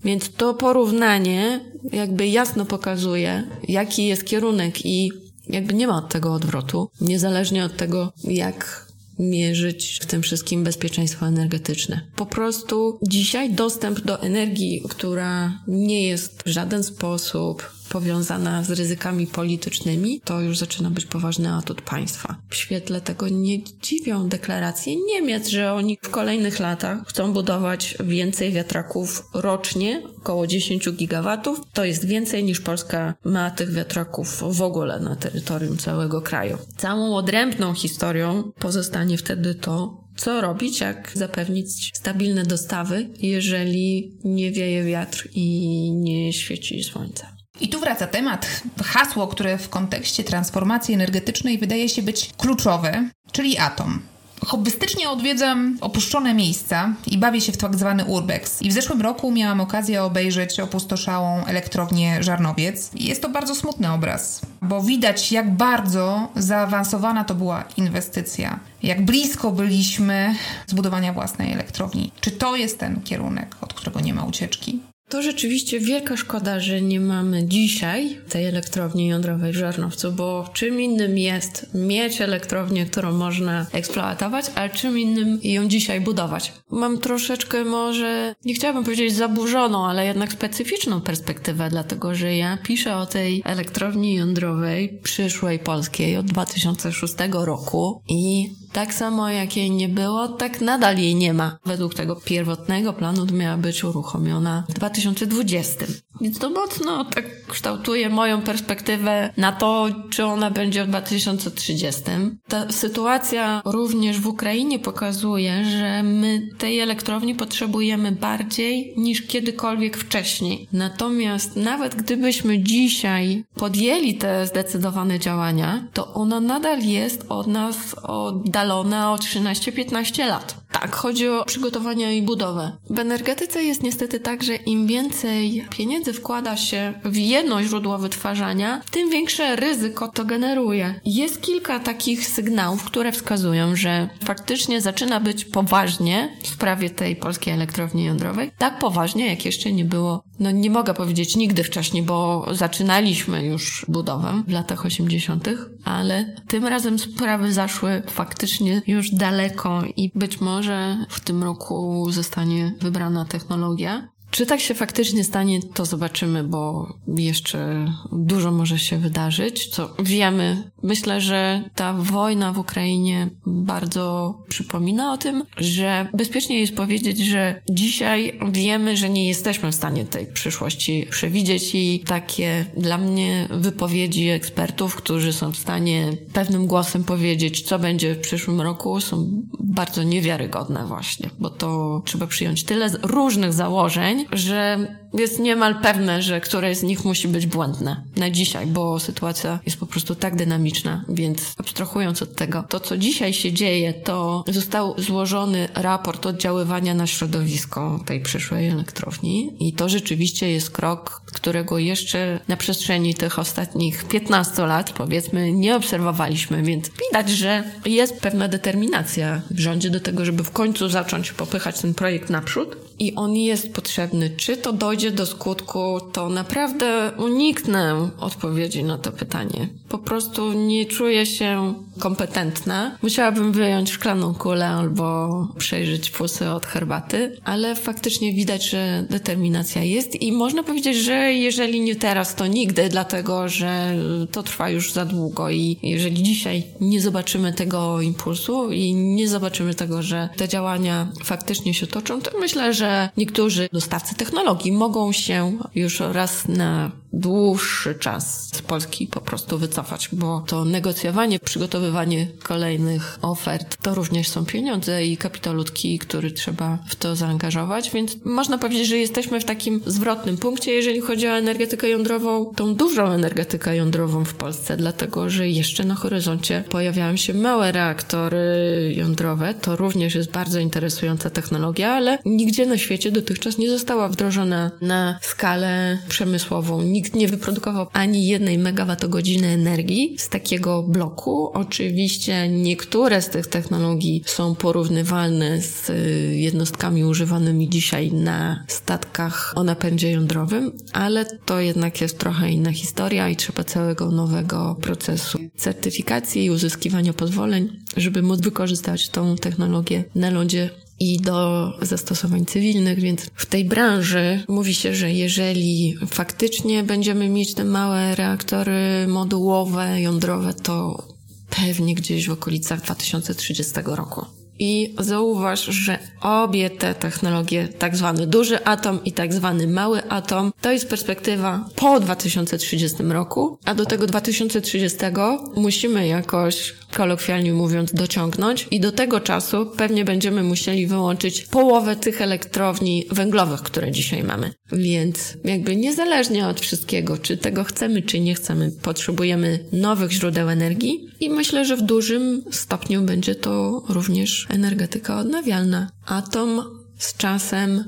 Więc to porównanie jakby jasno pokazuje, jaki jest kierunek i jakby nie ma od tego odwrotu, niezależnie od tego, jak mierzyć w tym wszystkim bezpieczeństwo energetyczne. Po prostu dzisiaj dostęp do energii, która nie jest w żaden sposób powiązana z ryzykami politycznymi, to już zaczyna być poważny atut państwa. W świetle tego nie dziwią deklaracje Niemiec, że oni w kolejnych latach chcą budować więcej wiatraków rocznie, około 10 gigawatów. To jest więcej niż Polska ma tych wiatraków w ogóle na terytorium całego kraju. Całą odrębną historią pozostanie wtedy to, co robić, jak zapewnić stabilne dostawy, jeżeli nie wieje wiatr i nie świeci słońce. I tu wraca temat, hasło, które w kontekście transformacji energetycznej wydaje się być kluczowe, czyli atom. Hobbystycznie odwiedzam opuszczone miejsca i bawię się w tak zwany urbex. I w zeszłym roku miałam okazję obejrzeć opustoszałą elektrownię Żarnowiec. I jest to bardzo smutny obraz, bo widać jak bardzo zaawansowana to była inwestycja. Jak blisko byliśmy zbudowania własnej elektrowni. Czy to jest ten kierunek, od którego nie ma ucieczki? To rzeczywiście wielka szkoda, że nie mamy dzisiaj tej elektrowni jądrowej w Żarnowcu, bo czym innym jest mieć elektrownię, którą można eksploatować, a czym innym ją dzisiaj budować. Mam troszeczkę może, nie chciałabym powiedzieć zaburzoną, ale jednak specyficzną perspektywę, dlatego że ja piszę o tej elektrowni jądrowej przyszłej polskiej od 2006 roku i tak samo jak jej nie było, tak nadal jej nie ma. Według tego pierwotnego planu miała być uruchomiona w 2020. Więc to mocno tak kształtuje moją perspektywę na to, czy ona będzie w 2030. Ta sytuacja również w Ukrainie pokazuje, że my tej elektrowni potrzebujemy bardziej niż kiedykolwiek wcześniej. Natomiast nawet gdybyśmy dzisiaj podjęli te zdecydowane działania, to ona nadal jest od nas oddalona o 13-15 lat. Tak, chodzi o przygotowanie i budowę. W energetyce jest niestety tak, że im więcej pieniędzy wkłada się w jedno źródło wytwarzania, tym większe ryzyko to generuje. Jest kilka takich sygnałów, które wskazują, że faktycznie zaczyna być poważnie w sprawie tej polskiej elektrowni jądrowej. Tak poważnie, jak jeszcze nie było, no nie mogę powiedzieć nigdy wcześniej, bo zaczynaliśmy już budowę w latach 80., ale tym razem sprawy zaszły faktycznie już daleko i być może że w tym roku zostanie wybrana technologia. Czy tak się faktycznie stanie, to zobaczymy, bo jeszcze dużo może się wydarzyć, co wiemy. Myślę, że ta wojna w Ukrainie bardzo przypomina o tym, że bezpiecznie jest powiedzieć, że dzisiaj wiemy, że nie jesteśmy w stanie tej przyszłości przewidzieć i takie dla mnie wypowiedzi ekspertów, którzy są w stanie pewnym głosem powiedzieć, co będzie w przyszłym roku, są bardzo niewiarygodne właśnie, bo to trzeba przyjąć tyle różnych założeń, że jest niemal pewne, że któreś z nich musi być błędne na dzisiaj, bo sytuacja jest po prostu tak dynamiczna, więc abstrahując od tego, to co dzisiaj się dzieje, to został złożony raport oddziaływania na środowisko tej przyszłej elektrowni i to rzeczywiście jest krok, którego jeszcze na przestrzeni tych ostatnich 15 lat, powiedzmy, nie obserwowaliśmy, więc widać, że jest pewna determinacja w rządzie do tego, żeby w końcu zacząć popychać ten projekt naprzód i on jest potrzebny. Czy to dojdzie do skutku, to naprawdę uniknę odpowiedzi na to pytanie. Po prostu nie czuję się kompetentna. Musiałabym wyjąć szklaną kulę albo przejrzeć fusy od herbaty, ale faktycznie widać, że determinacja jest i można powiedzieć, że jeżeli nie teraz, to nigdy, dlatego że to trwa już za długo i jeżeli dzisiaj nie zobaczymy tego impulsu i nie zobaczymy tego, że te działania faktycznie się toczą, to myślę, że niektórzy dostawcy technologii mogą się już raz na dłuższy czas z Polski po prostu wycofać, bo to negocjowanie, przygotowywanie kolejnych ofert to również są pieniądze i kapitał ludzki, który trzeba w to zaangażować, więc można powiedzieć, że jesteśmy w takim zwrotnym punkcie, jeżeli chodzi o energetykę jądrową, tą dużą energetykę jądrową w Polsce, dlatego że jeszcze na horyzoncie pojawiają się małe reaktory jądrowe. To również jest bardzo interesująca technologia, ale nigdzie na świecie dotychczas nie została wdrożona na skalę przemysłową. Nikt nie wyprodukował ani jednej megawattogodziny energii z takiego bloku. Oczywiście niektóre z tych technologii są porównywalne z y, jednostkami używanymi dzisiaj na statkach o napędzie jądrowym, ale to jednak jest trochę inna historia i trzeba całego nowego procesu certyfikacji i uzyskiwania pozwoleń, żeby móc wykorzystać tą technologię na lądzie i do zastosowań cywilnych, więc w tej branży mówi się, że jeżeli faktycznie będziemy mieć te małe reaktory modułowe, jądrowe, to pewnie gdzieś w okolicach 2030 roku. I zauważ, że obie te technologie, tak zwany duży atom i tak zwany mały atom, to jest perspektywa po 2030 roku, a do tego 2030 musimy jakoś kolokwialnie mówiąc, dociągnąć i do tego czasu pewnie będziemy musieli wyłączyć połowę tych elektrowni węglowych, które dzisiaj mamy. Więc jakby niezależnie od wszystkiego, czy tego chcemy, czy nie chcemy, potrzebujemy nowych źródeł energii i myślę, że w dużym stopniu będzie to również energetyka odnawialna. Atom z czasem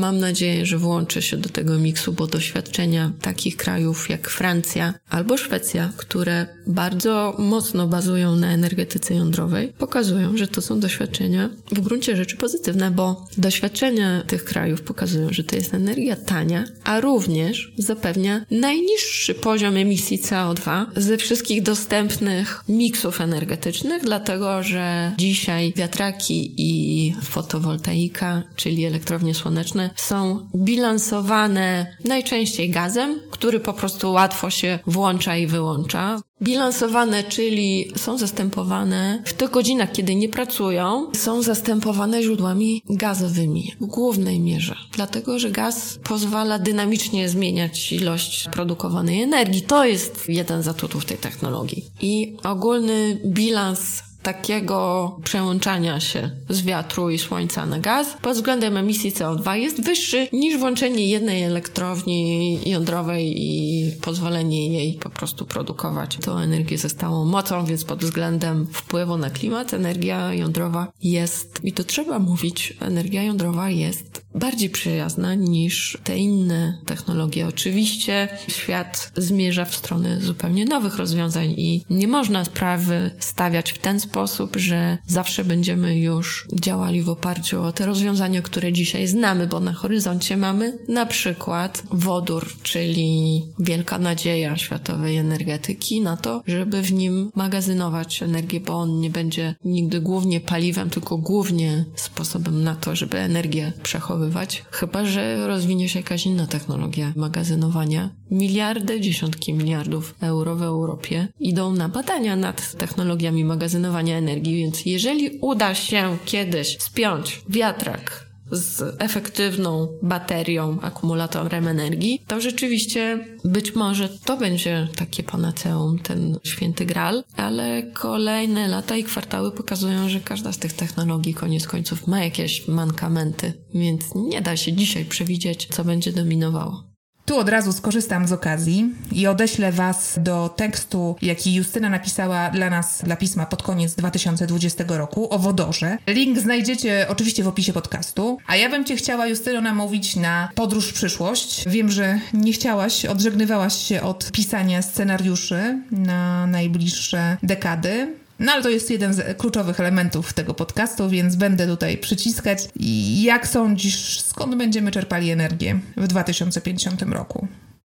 Mam nadzieję, że włączy się do tego miksu, bo doświadczenia takich krajów jak Francja albo Szwecja, które bardzo mocno bazują na energetyce jądrowej, pokazują, że to są doświadczenia w gruncie rzeczy pozytywne, bo doświadczenia tych krajów pokazują, że to jest energia tania, a również zapewnia najniższy poziom emisji CO2 ze wszystkich dostępnych miksów energetycznych, dlatego że dzisiaj wiatraki i fotowoltaika, czyli elektrownie słoneczne, są bilansowane najczęściej gazem, który po prostu łatwo się włącza i wyłącza. Bilansowane, czyli są zastępowane w tych godzinach, kiedy nie pracują, są zastępowane źródłami gazowymi w głównej mierze. Dlatego, że gaz pozwala dynamicznie zmieniać ilość produkowanej energii. To jest jeden z atutów tej technologii. I ogólny bilans takiego przełączania się z wiatru i słońca na gaz. Pod względem emisji CO2 jest wyższy niż włączenie jednej elektrowni jądrowej i pozwolenie jej po prostu produkować. Tą energię ze stałą mocą, więc pod względem wpływu na klimat energia jądrowa jest, i to trzeba mówić, energia jądrowa jest bardziej przyjazna niż te inne technologie. Oczywiście świat zmierza w stronę zupełnie nowych rozwiązań i nie można sprawy stawiać w ten sposób, że zawsze będziemy już działali w oparciu o te rozwiązania, które dzisiaj znamy, bo na horyzoncie mamy na przykład wodór, czyli wielka nadzieja światowej energetyki na to, żeby w nim magazynować energię, bo on nie będzie nigdy głównie paliwem, tylko głównie sposobem na to, żeby energię przechowywać przechowywać, chyba że rozwinie się jakaś inna technologia magazynowania. Miliardy, dziesiątki miliardów euro w Europie idą na badania nad technologiami magazynowania energii, więc jeżeli uda się kiedyś spiąć wiatrak z efektywną baterią, akumulatorem energii, to rzeczywiście być może to będzie takie panaceum, ten święty gral, ale kolejne lata i kwartały pokazują, że każda z tych technologii koniec końców ma jakieś mankamenty, więc nie da się dzisiaj przewidzieć, co będzie dominowało. Tu od razu skorzystam z okazji i odeślę Was do tekstu, jaki Justyna napisała dla nas, dla pisma pod koniec 2020 roku o wodorze. Link znajdziecie oczywiście w opisie podcastu. A ja bym Cię chciała, Justyno, namówić na podróż w przyszłość. Wiem, że nie chciałaś, odżegnywałaś się od pisania scenariuszy na najbliższe dekady. No ale to jest jeden z kluczowych elementów tego podcastu, więc będę tutaj przyciskać. I jak sądzisz, skąd będziemy czerpali energię w 2050 roku?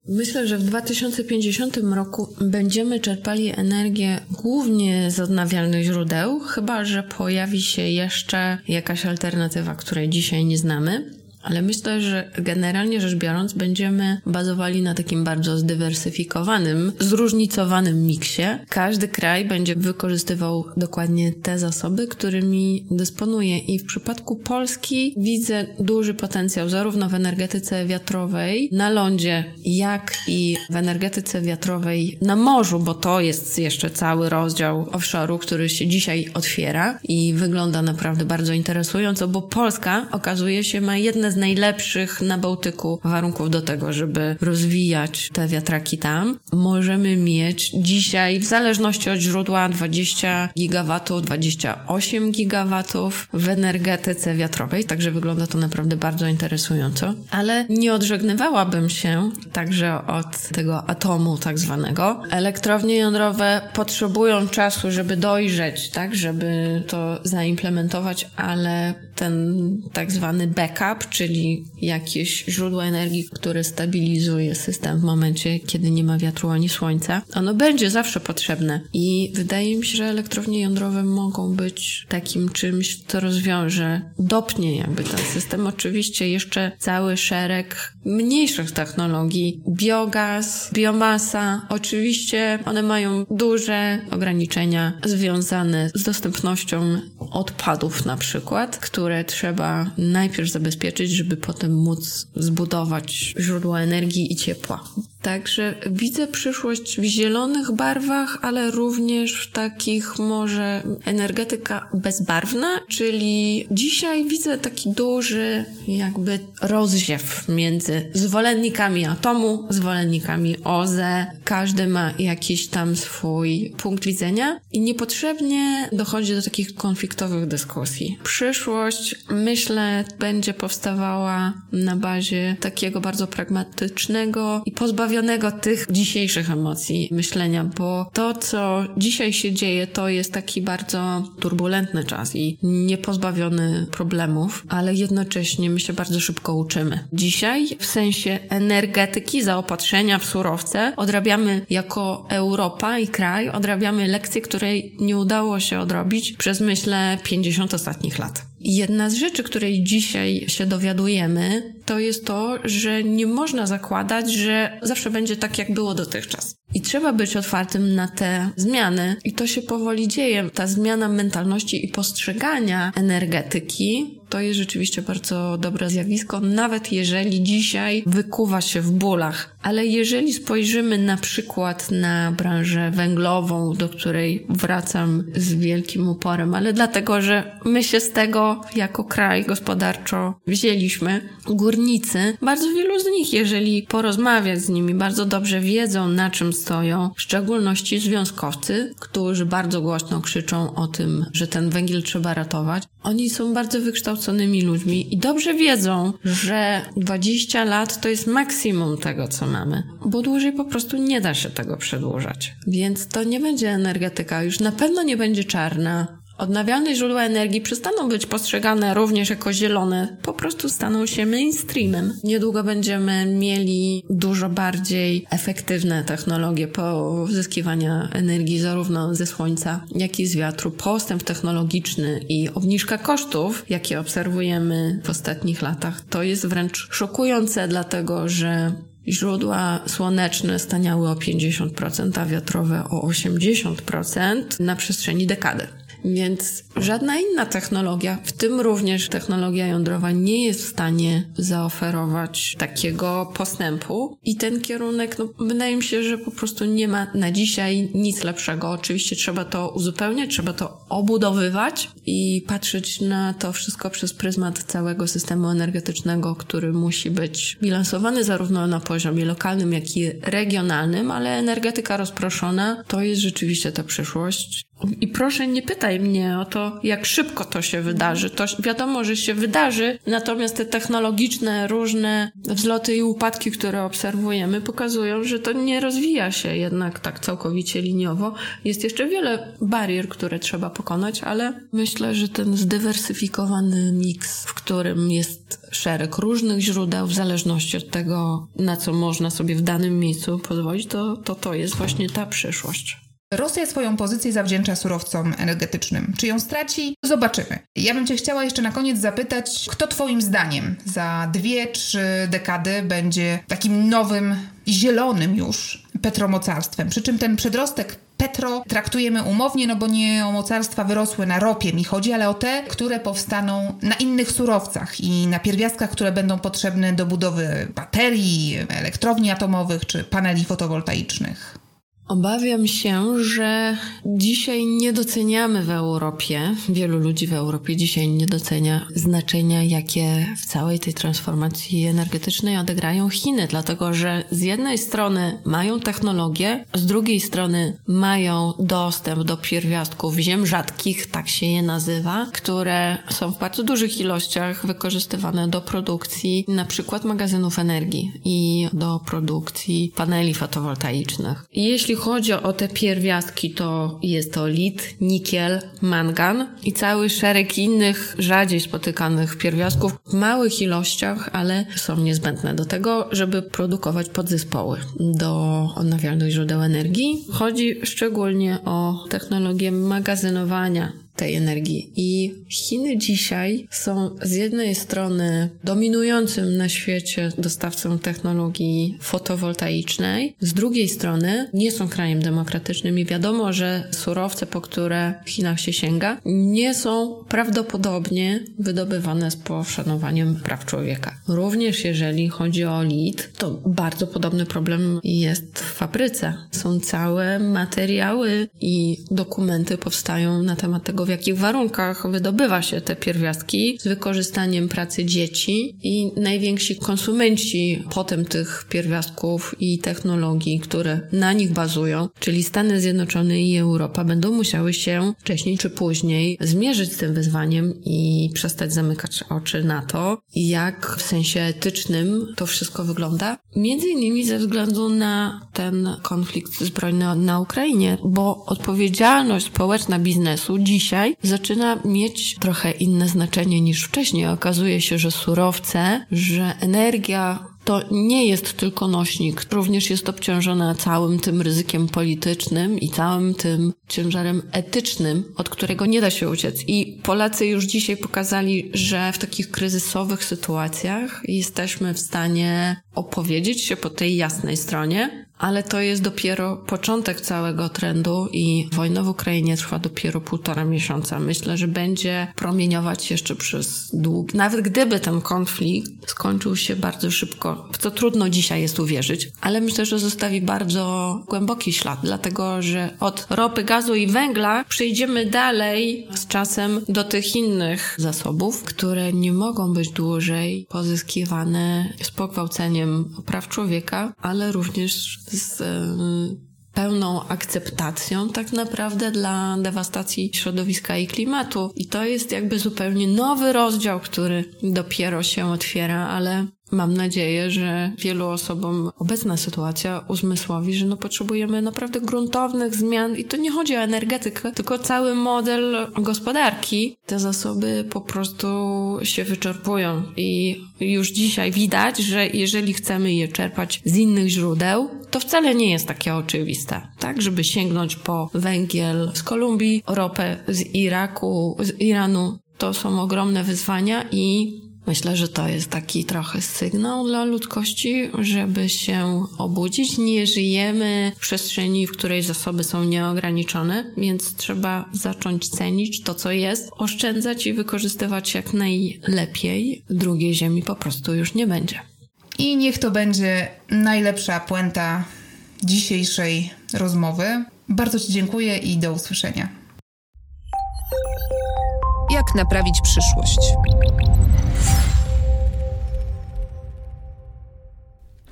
Myślę, że w 2050 roku będziemy czerpali energię głównie z odnawialnych źródeł, chyba że pojawi się jeszcze jakaś alternatywa, której dzisiaj nie znamy. Ale myślę, że generalnie rzecz biorąc, będziemy bazowali na takim bardzo zdywersyfikowanym, zróżnicowanym miksie. Każdy kraj będzie wykorzystywał dokładnie te zasoby, którymi dysponuje. I w przypadku Polski widzę duży potencjał zarówno w energetyce wiatrowej na lądzie, jak i w energetyce wiatrowej na morzu, bo to jest jeszcze cały rozdział offshore'u, który się dzisiaj otwiera i wygląda naprawdę bardzo interesująco, bo Polska okazuje się ma jedne z najlepszych na Bałtyku warunków do tego, żeby rozwijać te wiatraki tam. Możemy mieć dzisiaj, w zależności od źródła, 20 gigawatów, 28 gigawatów w energetyce wiatrowej, także wygląda to naprawdę bardzo interesująco. Ale nie odżegnywałabym się także od tego atomu tak zwanego. Elektrownie jądrowe potrzebują czasu, żeby dojrzeć, tak, żeby to zaimplementować, ale ten tak zwany backup, czyli jakieś źródło energii, które stabilizuje system w momencie, kiedy nie ma wiatru ani słońca, ono będzie zawsze potrzebne. I wydaje mi się, że elektrownie jądrowe mogą być takim czymś, co rozwiąże, dopnie jakby ten system. Oczywiście jeszcze cały szereg mniejszych technologii, biogaz, biomasa, oczywiście one mają duże ograniczenia związane z dostępnością odpadów na przykład, które trzeba najpierw zabezpieczyć, żeby potem móc zbudować źródła energii i ciepła. Także widzę przyszłość w zielonych barwach, ale również w takich może energetyka bezbarwna, czyli dzisiaj widzę taki duży jakby rozziew między zwolennikami atomu, zwolennikami OZE. Każdy ma jakiś tam swój punkt widzenia i niepotrzebnie dochodzi do takich konfliktowych dyskusji. Przyszłość, myślę, będzie powstawała na bazie takiego bardzo pragmatycznego i pozbawionego tych dzisiejszych emocji myślenia, bo to, co dzisiaj się dzieje, to jest taki bardzo turbulentny czas i niepozbawiony problemów, ale jednocześnie my się bardzo szybko uczymy. Dzisiaj w sensie energetyki, zaopatrzenia w surowce odrabiamy jako Europa i kraj, odrabiamy lekcje, której nie udało się odrobić przez myślę 50 ostatnich lat. Jedna z rzeczy, której dzisiaj się dowiadujemy, to jest to, że nie można zakładać, że zawsze będzie tak, jak było dotychczas. I trzeba być otwartym na te zmiany, i to się powoli dzieje. Ta zmiana mentalności i postrzegania energetyki to jest rzeczywiście bardzo dobre zjawisko, nawet jeżeli dzisiaj wykuwa się w bólach. Ale jeżeli spojrzymy na przykład na branżę węglową, do której wracam z wielkim uporem, ale dlatego, że my się z tego jako kraj gospodarczo wzięliśmy, górnicy, bardzo wielu z nich, jeżeli porozmawiać z nimi, bardzo dobrze wiedzą, na czym stoją, w szczególności związkowcy, którzy bardzo głośno krzyczą o tym, że ten węgiel trzeba ratować. Oni są bardzo wykształconymi ludźmi i dobrze wiedzą, że 20 lat to jest maksimum tego, co mamy, bo dłużej po prostu nie da się tego przedłużać. Więc to nie będzie energetyka, już na pewno nie będzie czarna, Odnawialne źródła energii przestaną być postrzegane również jako zielone, po prostu staną się mainstreamem. Niedługo będziemy mieli dużo bardziej efektywne technologie pozyskiwania energii zarówno ze słońca, jak i z wiatru. Postęp technologiczny i obniżka kosztów, jakie obserwujemy w ostatnich latach, to jest wręcz szokujące, dlatego że Źródła słoneczne staniały o 50%, a wiatrowe o 80% na przestrzeni dekady. Więc żadna inna technologia, w tym również technologia jądrowa, nie jest w stanie zaoferować takiego postępu. I ten kierunek, no, wydaje mi się, że po prostu nie ma na dzisiaj nic lepszego. Oczywiście trzeba to uzupełniać, trzeba to obudowywać i patrzeć na to wszystko przez pryzmat całego systemu energetycznego, który musi być bilansowany zarówno na poziomie lokalnym, jak i regionalnym, ale energetyka rozproszona to jest rzeczywiście ta przyszłość. I proszę nie pytaj mnie o to, jak szybko to się wydarzy. To wiadomo, że się wydarzy, natomiast te technologiczne różne wzloty i upadki, które obserwujemy, pokazują, że to nie rozwija się jednak tak całkowicie liniowo. Jest jeszcze wiele barier, które trzeba pokonać, ale myślę, że ten zdywersyfikowany miks, w którym jest szereg różnych źródeł, w zależności od tego, na co można sobie w danym miejscu pozwolić, to to, to jest właśnie ta przyszłość. Rosja swoją pozycję zawdzięcza surowcom energetycznym. Czy ją straci? Zobaczymy. Ja bym Cię chciała jeszcze na koniec zapytać, kto Twoim zdaniem za dwie, trzy dekady będzie takim nowym, zielonym już petromocarstwem? Przy czym ten przedrostek petro traktujemy umownie, no bo nie o mocarstwa wyrosłe na ropie mi chodzi, ale o te, które powstaną na innych surowcach i na pierwiastkach, które będą potrzebne do budowy baterii, elektrowni atomowych czy paneli fotowoltaicznych. Obawiam się, że dzisiaj nie doceniamy w Europie, wielu ludzi w Europie dzisiaj nie docenia znaczenia, jakie w całej tej transformacji energetycznej odegrają Chiny, dlatego że z jednej strony mają technologię, z drugiej strony mają dostęp do pierwiastków ziem rzadkich, tak się je nazywa, które są w bardzo dużych ilościach wykorzystywane do produkcji na przykład magazynów energii i do produkcji paneli fotowoltaicznych. Jeśli chodzi o te pierwiastki, to jest to lit, nikiel, mangan i cały szereg innych rzadziej spotykanych pierwiastków w małych ilościach, ale są niezbędne do tego, żeby produkować podzespoły do odnawialnych źródeł energii. Chodzi szczególnie o technologię magazynowania tej energii. I Chiny dzisiaj są z jednej strony dominującym na świecie dostawcą technologii fotowoltaicznej, z drugiej strony nie są krajem demokratycznym i wiadomo, że surowce, po które w Chinach się sięga, nie są prawdopodobnie wydobywane z poszanowaniem praw człowieka. Również jeżeli chodzi o lit, to bardzo podobny problem jest w fabryce. Są całe materiały i dokumenty powstają na temat tego, jakich warunkach wydobywa się te pierwiastki z wykorzystaniem pracy dzieci i najwięksi konsumenci potem tych pierwiastków i technologii, które na nich bazują, czyli Stany Zjednoczone i Europa, będą musiały się wcześniej czy później zmierzyć z tym wyzwaniem i przestać zamykać oczy na to, jak w sensie etycznym to wszystko wygląda. Między innymi ze względu na ten konflikt zbrojny na Ukrainie, bo odpowiedzialność społeczna biznesu dzisiaj zaczyna mieć trochę inne znaczenie niż wcześniej. Okazuje się, że surowce, że energia to nie jest tylko nośnik, również jest obciążona całym tym ryzykiem politycznym i całym tym ciężarem etycznym, od którego nie da się uciec. I Polacy już dzisiaj pokazali, że w takich kryzysowych sytuacjach jesteśmy w stanie opowiedzieć się po tej jasnej stronie, ale to jest dopiero początek całego trendu i wojna w Ukrainie trwa dopiero półtora miesiąca. Myślę, że będzie promieniować jeszcze przez długi. Nawet gdyby ten konflikt skończył się bardzo szybko, w co trudno dzisiaj jest uwierzyć, ale myślę, że zostawi bardzo głęboki ślad, dlatego że od ropy, gazu i węgla przejdziemy dalej z czasem do tych innych zasobów, które nie mogą być dłużej pozyskiwane z pogwałceniem praw człowieka, ale również z pełną akceptacją tak naprawdę dla dewastacji środowiska i klimatu. I to jest jakby zupełnie nowy rozdział, który dopiero się otwiera, ale Mam nadzieję, że wielu osobom obecna sytuacja uzmysłowi, że no potrzebujemy naprawdę gruntownych zmian i to nie chodzi o energetykę, tylko cały model gospodarki. Te zasoby po prostu się wyczerpują i już dzisiaj widać, że jeżeli chcemy je czerpać z innych źródeł, to wcale nie jest takie oczywiste. Tak, żeby sięgnąć po węgiel z Kolumbii, ropę z Iraku, z Iranu, to są ogromne wyzwania i Myślę, że to jest taki trochę sygnał dla ludzkości, żeby się obudzić. Nie żyjemy w przestrzeni, w której zasoby są nieograniczone, więc trzeba zacząć cenić to, co jest, oszczędzać i wykorzystywać jak najlepiej. Drugiej ziemi po prostu już nie będzie. I niech to będzie najlepsza puenta dzisiejszej rozmowy. Bardzo Ci dziękuję i do usłyszenia. Jak naprawić przyszłość?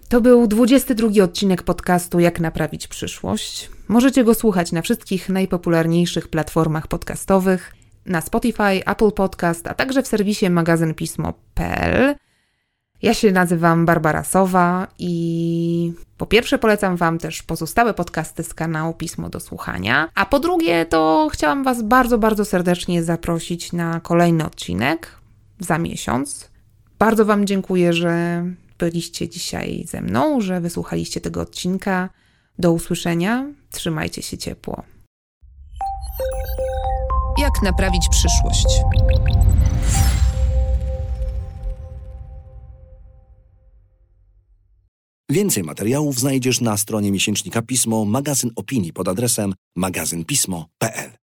To był 22 odcinek podcastu Jak naprawić przyszłość. Możecie go słuchać na wszystkich najpopularniejszych platformach podcastowych, na Spotify, Apple Podcast, a także w serwisie magazynpismo.pl. Ja się nazywam Barbara Sowa i po pierwsze polecam Wam też pozostałe podcasty z kanału Pismo do Słuchania, a po drugie to chciałam Was bardzo, bardzo serdecznie zaprosić na kolejny odcinek za miesiąc. Bardzo Wam dziękuję, że byliście dzisiaj ze mną, że wysłuchaliście tego odcinka. Do usłyszenia, trzymajcie się ciepło. Jak naprawić przyszłość? Więcej materiałów znajdziesz na stronie miesięcznika Pismo, magazyn opinii pod adresem magazynpismo.pl.